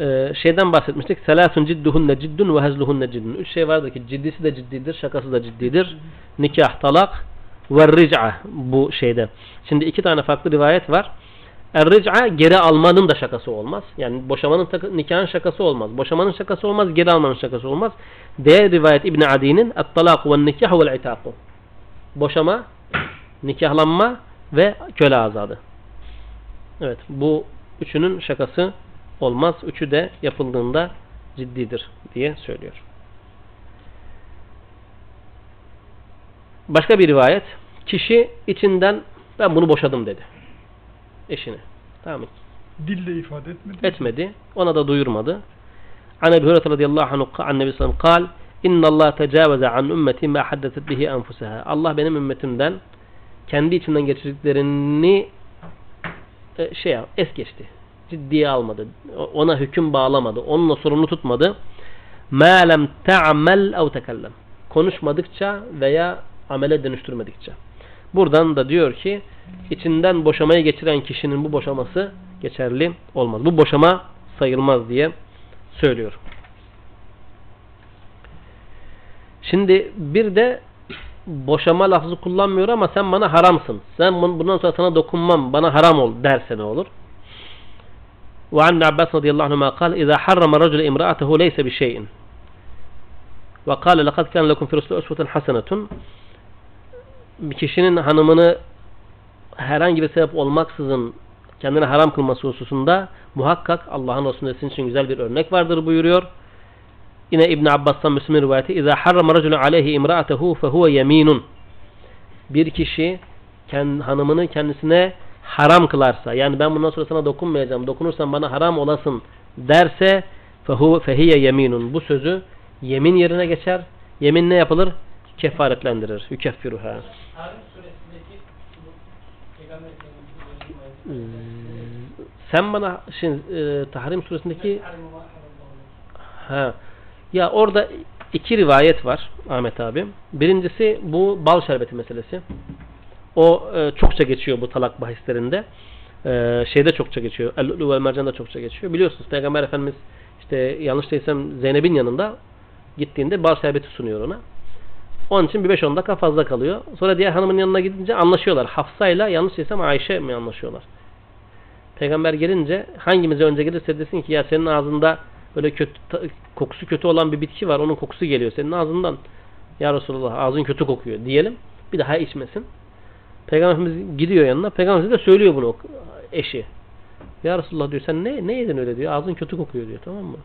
Ee, şeyden bahsetmiştik. Selasun cidduhunne ciddun ve hezluhunne ciddun. Üç şey vardır ki ciddisi de ciddidir, şakası da ciddidir. Nikah, talak ve ric'a bu şeyde. Şimdi iki tane farklı rivayet var. Er-ric'a geri almanın da şakası olmaz. Yani boşamanın nikahın şakası olmaz. Boşamanın şakası olmaz, geri almanın şakası olmaz. Diğer rivayet İbn Adi'nin et-talak ve nikah ve itaku. Boşama, nikahlanma ve köle azadı. Evet, bu üçünün şakası olmaz. Üçü de yapıldığında ciddidir diye söylüyor. Başka bir rivayet. Kişi içinden ben bunu boşadım dedi. Eşine. Tamam mı? Dille ifade etmedi. Etmedi. Ona da duyurmadı. An Ebu Hureyre radıyallahu anhu an Nebi sallallahu aleyhi ve sellem kal İnna Allah tecavüze an ümmeti ma haddeset bihi enfusaha. Allah benim ümmetimden kendi içinden geçirdiklerini e, şey es geçti. Ciddiye almadı. Ona hüküm bağlamadı. Onunla sorumlu tutmadı. Ma lem ta'mel ev tekellem. Konuşmadıkça veya amele dönüştürmedikçe. Buradan da diyor ki içinden boşamayı geçiren kişinin bu boşaması geçerli olmaz. Bu boşama sayılmaz diye söylüyor. Şimdi bir de boşama lafzı kullanmıyor ama sen bana haramsın. Sen bun- bundan sonra sana dokunmam, bana haram ol derse ne olur? وعن ابن عباس رضي الله عنهما قال إذا حرم رجل امرأته ليس بشيء وقال لقد كان لكم في رسول أسوة حسنة bir kişinin hanımını herhangi bir sebep olmaksızın kendine haram kılması hususunda muhakkak Allah'ın Resulü sizin için güzel bir örnek vardır buyuruyor. Yine İbn Abbas'tan Müslüman rivayeti İzâ harrama raculu aleyhi imra'atehu fehuve yeminun Bir kişi kendi, hanımını kendisine haram kılarsa yani ben bundan sonra sana dokunmayacağım dokunursan bana haram olasın derse fehu fehiye yeminun bu sözü yemin yerine geçer. Yemin ne yapılır? Kefaretlendirir. Yükeffiruha. Sen bana şimdi e, Tahrim suresindeki ha ya orada iki rivayet var Ahmet abi. Birincisi bu bal şerbeti meselesi. O e, çokça geçiyor bu talak bahislerinde. E, şeyde çokça geçiyor. El-Lü ve Mercan'da çokça geçiyor. Biliyorsunuz Peygamber Efendimiz işte yanlış değilsem Zeynep'in yanında gittiğinde bal şerbeti sunuyor ona. Onun için bir 5-10 dakika fazla kalıyor. Sonra diğer hanımın yanına gidince anlaşıyorlar. Hafsa'yla yanlış değilsem Ayşe mi anlaşıyorlar? Peygamber gelince hangimize önce gelirse desin ki ya senin ağzında böyle kötü kokusu kötü olan bir bitki var. Onun kokusu geliyor senin ağzından. Ya Resulallah ağzın kötü kokuyor diyelim. Bir daha içmesin. Peygamberimiz gidiyor yanına. Peygamberimiz de söylüyor bunu eşi. Ya Resulullah diyor sen ne, ne yedin öyle diyor. Ağzın kötü kokuyor diyor tamam mı?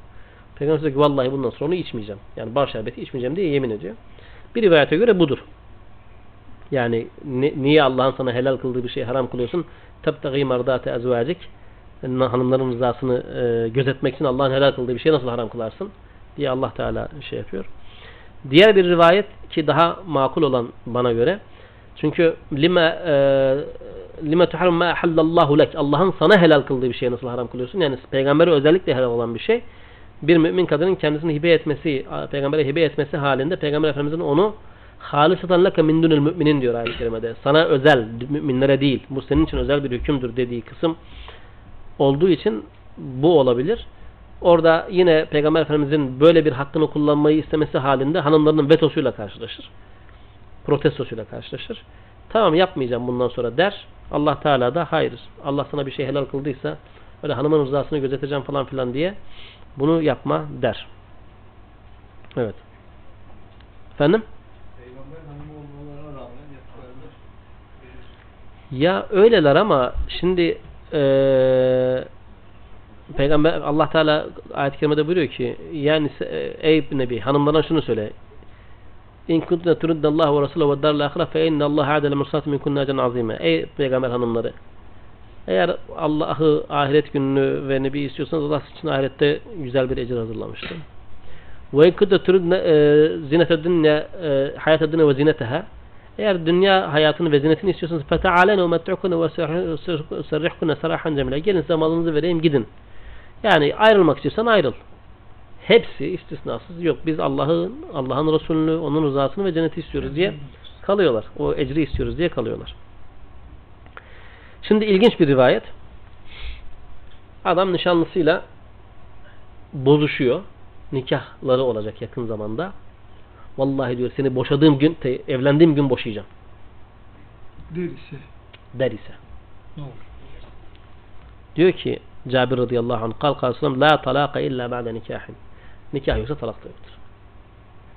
Peygamber diyor ki vallahi bundan sonra onu içmeyeceğim. Yani bal şerbeti içmeyeceğim diye yemin ediyor. Bir rivayete göre budur. Yani ni- niye Allah'ın sana helal kıldığı bir şeyi haram kılıyorsun? Tebtagi mardate ezvacik hanımların rızasını e, gözetmek için Allah'ın helal kıldığı bir şeyi nasıl haram kılarsın? diye Allah Teala şey yapıyor. Diğer bir rivayet ki daha makul olan bana göre çünkü lima e, lima tuharrim ma ahallallahu lek Allah'ın sana helal kıldığı bir şeyi nasıl haram kılıyorsun? Yani peygambere özellikle helal olan bir şey. Bir mümin kadının kendisini hibe etmesi, peygambere hibe etmesi halinde peygamber efendimizin onu halisatan leke min dunil müminin diyor ayet-i kerimede. Sana özel, müminlere değil. Bu senin için özel bir hükümdür dediği kısım olduğu için bu olabilir. Orada yine Peygamber Efendimizin böyle bir hakkını kullanmayı istemesi halinde hanımlarının vetosuyla karşılaşır. Protestosuyla karşılaşır. Tamam yapmayacağım bundan sonra der. Allah Teala da hayır. Allah sana bir şey helal kıldıysa öyle hanımın rızasını gözeteceğim falan filan diye bunu yapma der. Evet. Efendim? Ya öyleler ama şimdi eee Peygamber Allah Teala ayet-i kerimede buyuruyor ki yani ey nebi hanımlarına şunu söyle İn kuntunne turidallahu ve rasulahu ve darul ahire fe inne Allah adele mursat min kunna ecen azime. Ey peygamber hanımları eğer Allah'ı ahiret gününü ve nebi istiyorsanız Allah için ahirette güzel bir ecir hazırlamıştır. Ve in kuntunne turidne zinete dünya hayata dünya ve zineteha eğer dünya hayatını ve zinetini istiyorsanız فَتَعَالَنَ وَمَتْعُكُنَ وَسَرِّحْكُنَ سَرَاحًا جَمِيلًا Gelin size malınızı vereyim gidin. Yani ayrılmak istiyorsan ayrıl. Hepsi istisnasız yok. Biz Allah'ın Allah'ın Resulünü, onun rızasını ve cenneti istiyoruz diye kalıyorlar. O ecri istiyoruz diye kalıyorlar. Şimdi ilginç bir rivayet. Adam nişanlısıyla bozuşuyor. Nikahları olacak yakın zamanda. Vallahi diyor seni boşadığım gün, te- evlendiğim gün boşayacağım. Derisi. Der ise. Ne olur? Diyor ki Cabir radıyallahu anh kal kalsam la talaka illa ba'de nikahin. Nikah yoksa talak da yoktur.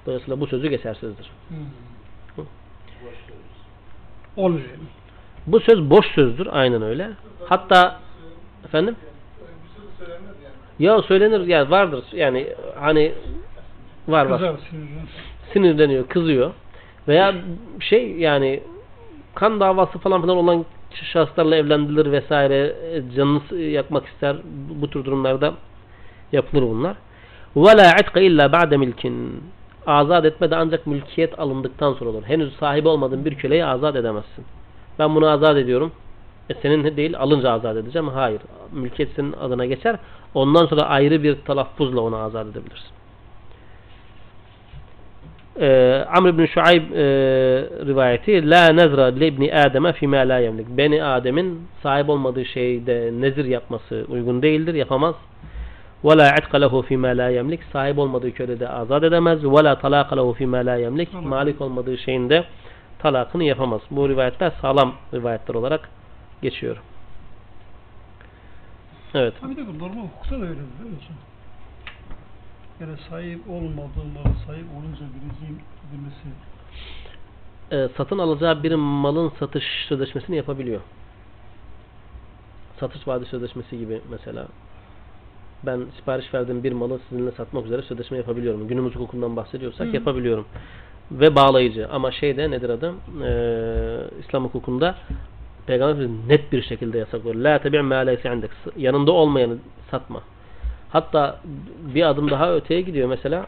Dolayısıyla bu sözü geçersizdir. Hmm. Olur yani. Bu söz boş sözdür. Aynen öyle. Hatta efendim yani. ya söylenir ya vardır yani hani var var Kızar sinirden. Sinirleniyor, kızıyor. Veya şey yani kan davası falan filan olan şahıslarla evlendirilir vesaire e, canını yakmak ister. Bu, bu tür durumlarda yapılır bunlar. وَلَا عِتْقَ illa ba'de milkin Azat etme de ancak mülkiyet alındıktan sonra olur. Henüz sahibi olmadığın bir köleyi azat edemezsin. Ben bunu azat ediyorum. E senin değil alınca azat edeceğim. Hayır. Mülkiyet senin adına geçer. Ondan sonra ayrı bir telaffuzla onu azat edebilirsin. e, Amr ibn Şuayb e, rivayeti La nezra libni Adem'e fime la yemlik. Beni Adem'in sahip olmadığı şeyde nezir yapması uygun değildir, yapamaz. Ve la itqa lehu fime la yemlik. Sahip olmadığı kölede de azat edemez. Ve la talaka lehu fime la yemlik. Malik olmadığı şeyinde talakını yapamaz. Bu rivayetler sağlam rivayetler olarak geçiyor. Evet. Abi de normal hukukta da öyle değil mi? Yani sahip olmadığı mala sahip olunca vereceğim demesi. Ee, satın alacağı bir malın satış sözleşmesini yapabiliyor. Satış vaadi sözleşmesi gibi mesela. Ben sipariş verdiğim bir malı sizinle satmak üzere sözleşme yapabiliyorum. Günümüz hukukundan bahsediyorsak Hı. yapabiliyorum. Ve bağlayıcı. Ama şeyde nedir adı? Ee, İslam hukukunda Peygamber net bir şekilde yasaklıyor. La tebi' ma leyse. Yanında olmayanı satma. Hatta bir adım daha öteye gidiyor mesela.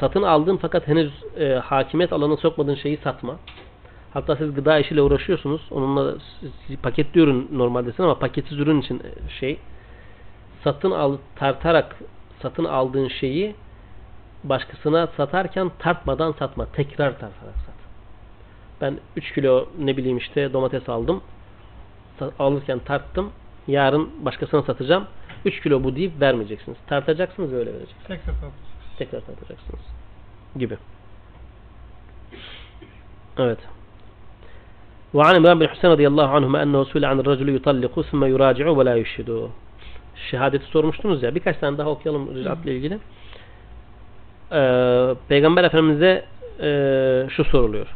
Satın aldığın fakat henüz e, hakimiyet alanına sokmadığın şeyi satma. Hatta siz gıda işiyle uğraşıyorsunuz. Onunla paketli ürün normaldesin ama paketsiz ürün için e, şey satın al tartarak satın aldığın şeyi başkasına satarken tartmadan satma. Tekrar tartarak sat. Ben 3 kilo ne bileyim işte domates aldım. Alırken tarttım. Yarın başkasına satacağım. 3 kilo bu deyip vermeyeceksiniz. Tartacaksınız ve öyle vereceksiniz. Tek tek yapacağız. Tekrar tartacaksınız. Gibi. Evet. وعن إمام بن حسين رضي الله عنهما أنه سئل عن الرجل يطلق ثم يراجع ولا يشهد Şehadeti sormuştunuz ya. Birkaç tane daha okuyalım ricatla ilgili. Ee, Peygamber Efendimiz'e e, şu soruluyor.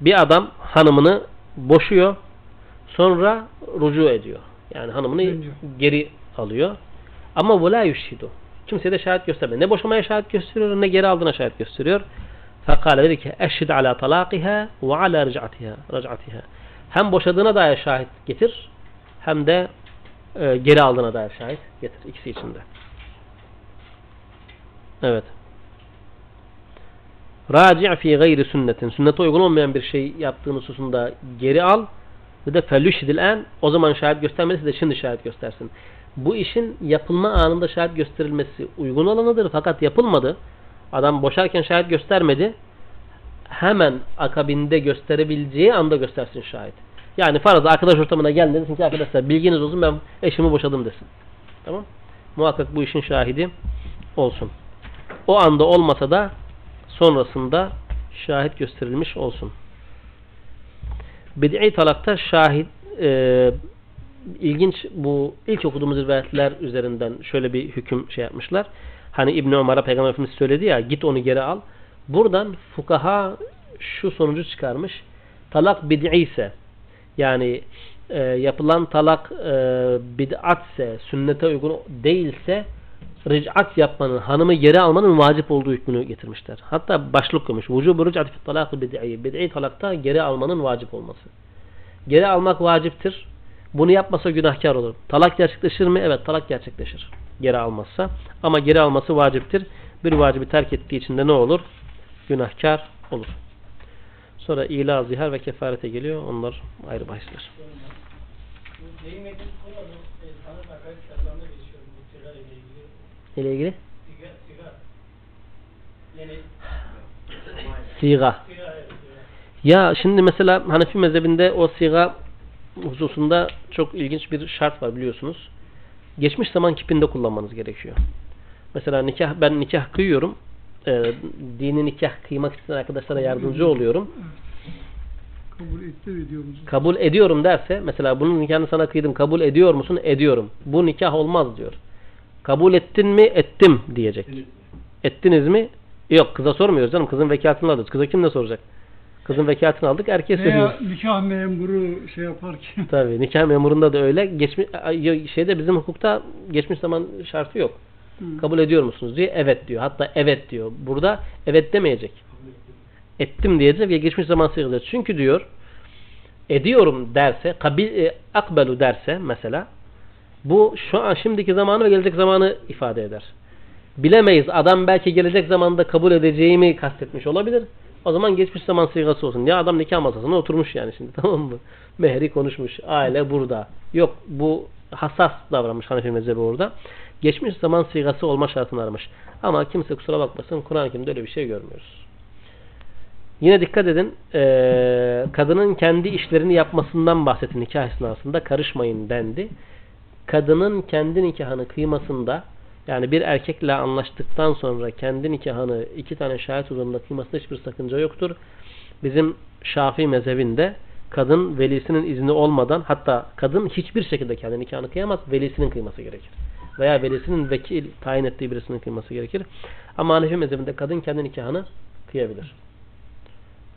Bir adam hanımını boşuyor sonra rucu ediyor. Yani hanımını Dönüyor. geri alıyor. Ama vela yüşhidu. Kimseye de şahit göstermiyor. Ne boşamaya şahit gösteriyor ne geri aldığına şahit gösteriyor. Fekale dedi ki eşhid ala talaqiha ve ala ric'atiha. ric'atiha. Hem boşadığına dair şahit getir hem de e, geri aldığına dair şahit getir. İkisi içinde. Evet. Raci' fi gayri sünnetin. Sünnete uygun olmayan bir şey yaptığın hususunda geri al. Ve de felüşidil en. O zaman şahit göstermesi de şimdi şahit göstersin. Bu işin yapılma anında şahit gösterilmesi uygun olanıdır. Fakat yapılmadı. Adam boşarken şahit göstermedi. Hemen akabinde gösterebileceği anda göstersin şahit. Yani farzda arkadaş ortamına geldin desin ki arkadaşlar bilginiz olsun ben eşimi boşadım desin. Tamam. Muhakkak bu işin şahidi olsun. O anda olmasa da sonrasında şahit gösterilmiş olsun. Bid'i talakta şahit e, ilginç bu ilk okuduğumuz rivayetler üzerinden şöyle bir hüküm şey yapmışlar. Hani İbn Ömer'e Peygamber Efendimiz söyledi ya git onu geri al. Buradan fukaha şu sonucu çıkarmış. Talak bid'i ise yani e, yapılan talak e, bid'atse, sünnete uygun değilse ric'at yapmanın, hanımı geri almanın vacip olduğu hükmünü getirmişler. Hatta başlık koymuş. Vücubu ric'at fi talakı bid'i. Bid'i talakta geri almanın vacip olması. Geri almak vaciptir. Bunu yapmasa günahkar olur. Talak gerçekleşir mi? Evet talak gerçekleşir. Geri almazsa. Ama geri alması vaciptir. Bir vacibi terk ettiği için de ne olur? Günahkar olur. Sonra ila, zihar ve kefarete geliyor. Onlar ayrı bahisler. İle ilgili. Siga. Ya şimdi mesela Hanefi mezhebinde o siga hususunda çok ilginç bir şart var biliyorsunuz. Geçmiş zaman kipinde kullanmanız gerekiyor. Mesela nikah ben nikah kıyıyorum. Ee, dini nikah kıymak isteyen arkadaşlara yardımcı oluyorum. Kabul etti ve ediyor musun? Kabul ediyorum derse mesela bunun nikahını sana kıydım kabul ediyor musun? Ediyorum. Bu nikah olmaz diyor. Kabul ettin mi? Ettim diyecek. Ettiniz mi? Yok kıza sormuyoruz canım. Kızın vekaletini alırız. Kıza kim ne soracak? Kızın vekaletini aldık. Erkeğe söylüyoruz. Veya nikah memuru şey yapar ki Tabii nikah memurunda da öyle. Geçmiş şeyde bizim hukukta geçmiş zaman şartı yok. Hı. Kabul ediyor musunuz diye evet diyor. Hatta evet diyor. Burada evet demeyecek. Ettim diyecek ve geçmiş zaman sayılacak. Çünkü diyor ediyorum derse, kabil, e, akbelu derse mesela bu şu an şimdiki zamanı ve gelecek zamanı ifade eder. Bilemeyiz. Adam belki gelecek zamanda kabul edeceğimi kastetmiş olabilir. O zaman geçmiş zaman sigası olsun. Ya adam nikah masasına oturmuş yani şimdi tamam mı? Mehri konuşmuş. Aile burada. Yok bu hassas davranmış Hanefi mezhebi orada. Geçmiş zaman sigası olma şartını aramış. Ama kimse kusura bakmasın Kur'an-ı Kerim'de öyle bir şey görmüyoruz. Yine dikkat edin. eee, kadının kendi işlerini yapmasından bahsetti nikah esnasında. Karışmayın dendi. Kadının kendi nikahını kıymasında yani bir erkekle anlaştıktan sonra kendi nikahını iki tane şahit huzurunda kıymasında hiçbir sakınca yoktur. Bizim Şafii mezhebinde kadın velisinin izni olmadan hatta kadın hiçbir şekilde kendi nikahını kıyamaz. Velisinin kıyması gerekir. Veya velisinin vekil tayin ettiği birisinin kıyması gerekir. Ama Hanefi mezhebinde kadın kendi nikahını kıyabilir.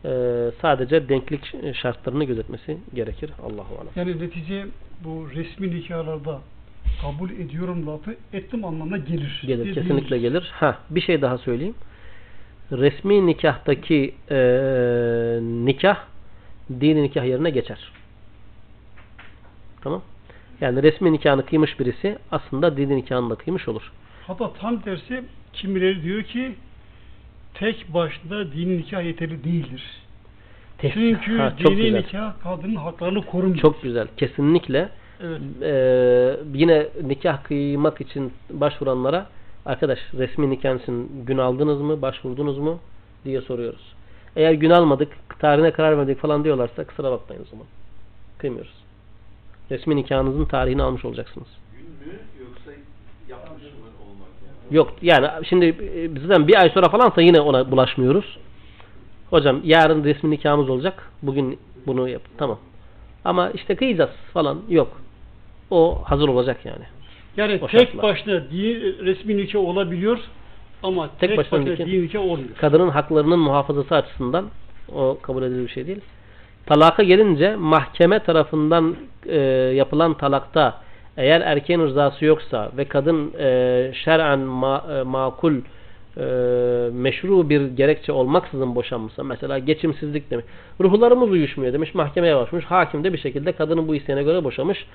Ee, sadece denklik şartlarını gözetmesi gerekir. Allahu alem. Yani netice bu resmi nikahlarda kabul ediyorum lafı ettim anlamına gelir. Gelir. Kesinlikle gelir. Ha, bir şey daha söyleyeyim. Resmi nikahtaki eee, nikah dini nikah yerine geçer. Tamam. Yani resmi nikahını kıymış birisi aslında dini nikahını da kıymış olur. Hatta tam tersi kimileri diyor ki tek başına dini nikah yeterli değildir. Tek- Çünkü Ha, dini güzel. nikah kadının haklarını korumuyor. Çok güzel. Kesinlikle Evet. eee, yine nikah kıymak için başvuranlara arkadaş resmi nikah için gün aldınız mı, başvurdunuz mu diye soruyoruz. Eğer gün almadık, tarihine karar verdik falan diyorlarsa kusura bakmayın o zaman. Kıymıyoruz. Resmi nikahınızın tarihini almış olacaksınız. Gün mü yoksa yapmış mı olmak yani? Yok yani şimdi e, bizden bir ay sonra falansa yine ona bulaşmıyoruz. Hocam yarın resmi nikahımız olacak. Bugün bunu yap. Tamam. Ama işte kıyacağız falan. Yok. O hazır olacak yani. Yani O tek şartla. başına dini, resmi nikah olabiliyor ama Tek tek, başına başına, dini nikah olmuyor. Kadının haklarının muhafazası açısından o kabul edilir bir şey değil. Talaka gelince mahkeme tarafından e, yapılan talakta Eğer erkeğin rızası yoksa ve kadın e, şer'an ma, e, makul e, meşru bir gerekçe olmaksızın boşanmışsa mesela geçimsizlik demiş. Ruhlarımız uyuşmuyor demiş. Mahkemeye başvurmuş. Hakim de bir şekilde kadının bu isteğine göre boşamış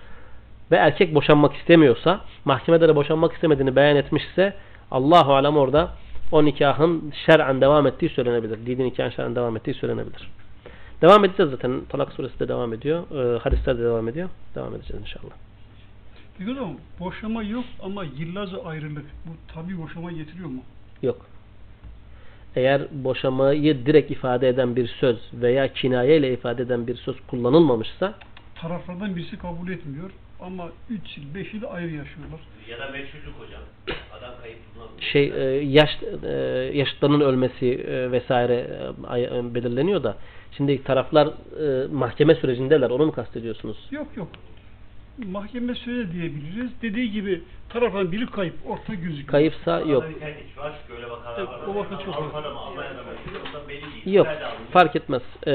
ve erkek boşanmak istemiyorsa mahkemede de boşanmak istemediğini beyan etmişse Allahu alem orada o nikahın şer'an devam ettiği söylenebilir. Dini nikahın şer'an devam ettiği söylenebilir. Devam edeceğiz zaten. Talak suresi de devam ediyor. E, hadisler de devam ediyor. Devam edeceğiz inşallah. Peki hocam boşama yok ama yıllarca ayrılık. Bu tabi boşama getiriyor mu? Yok. Eğer boşamayı direkt ifade eden bir söz veya kinaye ile ifade eden bir söz kullanılmamışsa Taraflardan birisi kabul etmiyor ama 3 yıl 5 yıl ayrı yaşıyorlar. Ya da meşhurluk hocam. Adam kayıp bulunamıyor. şey e, yaş e, yaşıtlarının ölmesi e, vesaire e, e, belirleniyor da şimdi taraflar e, mahkeme sürecindeler onu mu kastediyorsunuz? Yok yok. Mahkeme söyle diyebiliriz. Dediği gibi taraftan biri kayıp, orta gözüküyor. Kayıpsa yok. Evet, o vaka çok değil. Yok. Fark etmez. E,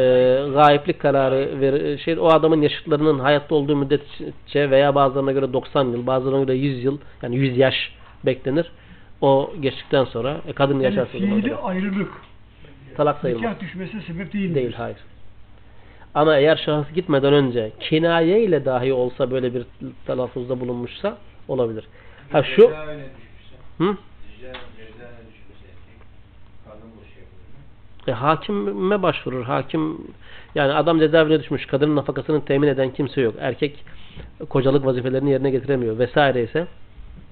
gayiplik kararı ver, şey o adamın yaşıtlarının hayatta olduğu müddetçe veya bazılarına göre 90 yıl, bazılarına göre 100 yıl yani 100 yaş beklenir. O geçtikten sonra e, kadın Yani yaşarsa fiili ayrılık. talak sayılmaz. Nikah düşmesine sebep değil. Değil hayır. Ama eğer şahıs gitmeden önce kinaye ile dahi olsa böyle bir telaffuzda bulunmuşsa olabilir. Ha şu hı? Ceza, mi? E, hakime başvurur. Hakim yani adam cezaevine düşmüş. Kadının nafakasını temin eden kimse yok. Erkek kocalık vazifelerini yerine getiremiyor vesaire ise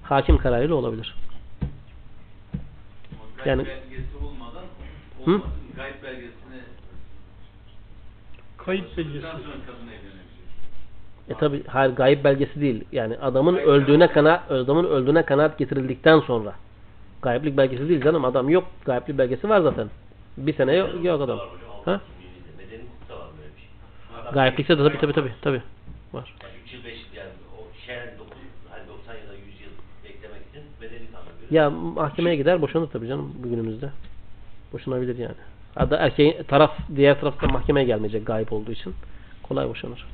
hakim kararıyla olabilir. Yani- Hı? Kayıp belgesi. E tabi hayır gayip belgesi değil. Yani adamın öldüğüne kanaat adamın öldüğüne kanaat getirildikten sonra. Gayiplik belgesi değil canım. Adam yok. Gayiplik belgesi var zaten. Bir sene yok, yok adam. Ha? Gayiplikte de tabi tabi tabi tabi var. Yani 3 yıl 5 yıl yani o şeren 9 90 ya da 100 yıl beklemek için medeni kanun göre. Ya mahkemeye gider boşanır tabi canım bugünümüzde. Boşanabilir yani. Hatta erkeğin taraf diğer tarafta mahkemeye gelmeyecek gayip olduğu için. Kolay boşanır.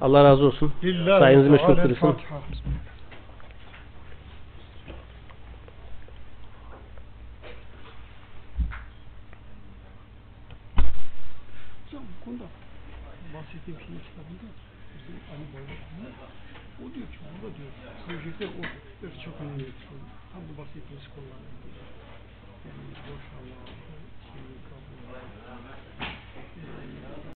Allah razı olsun. Sayınızı meşgul Teala kılsın. Fatiha. Hocam bu konuda bahsettiğim şeyin kitabında bizim Ali Bayraktar o diyor ki burada diyor projede o çok önemli. Tam bu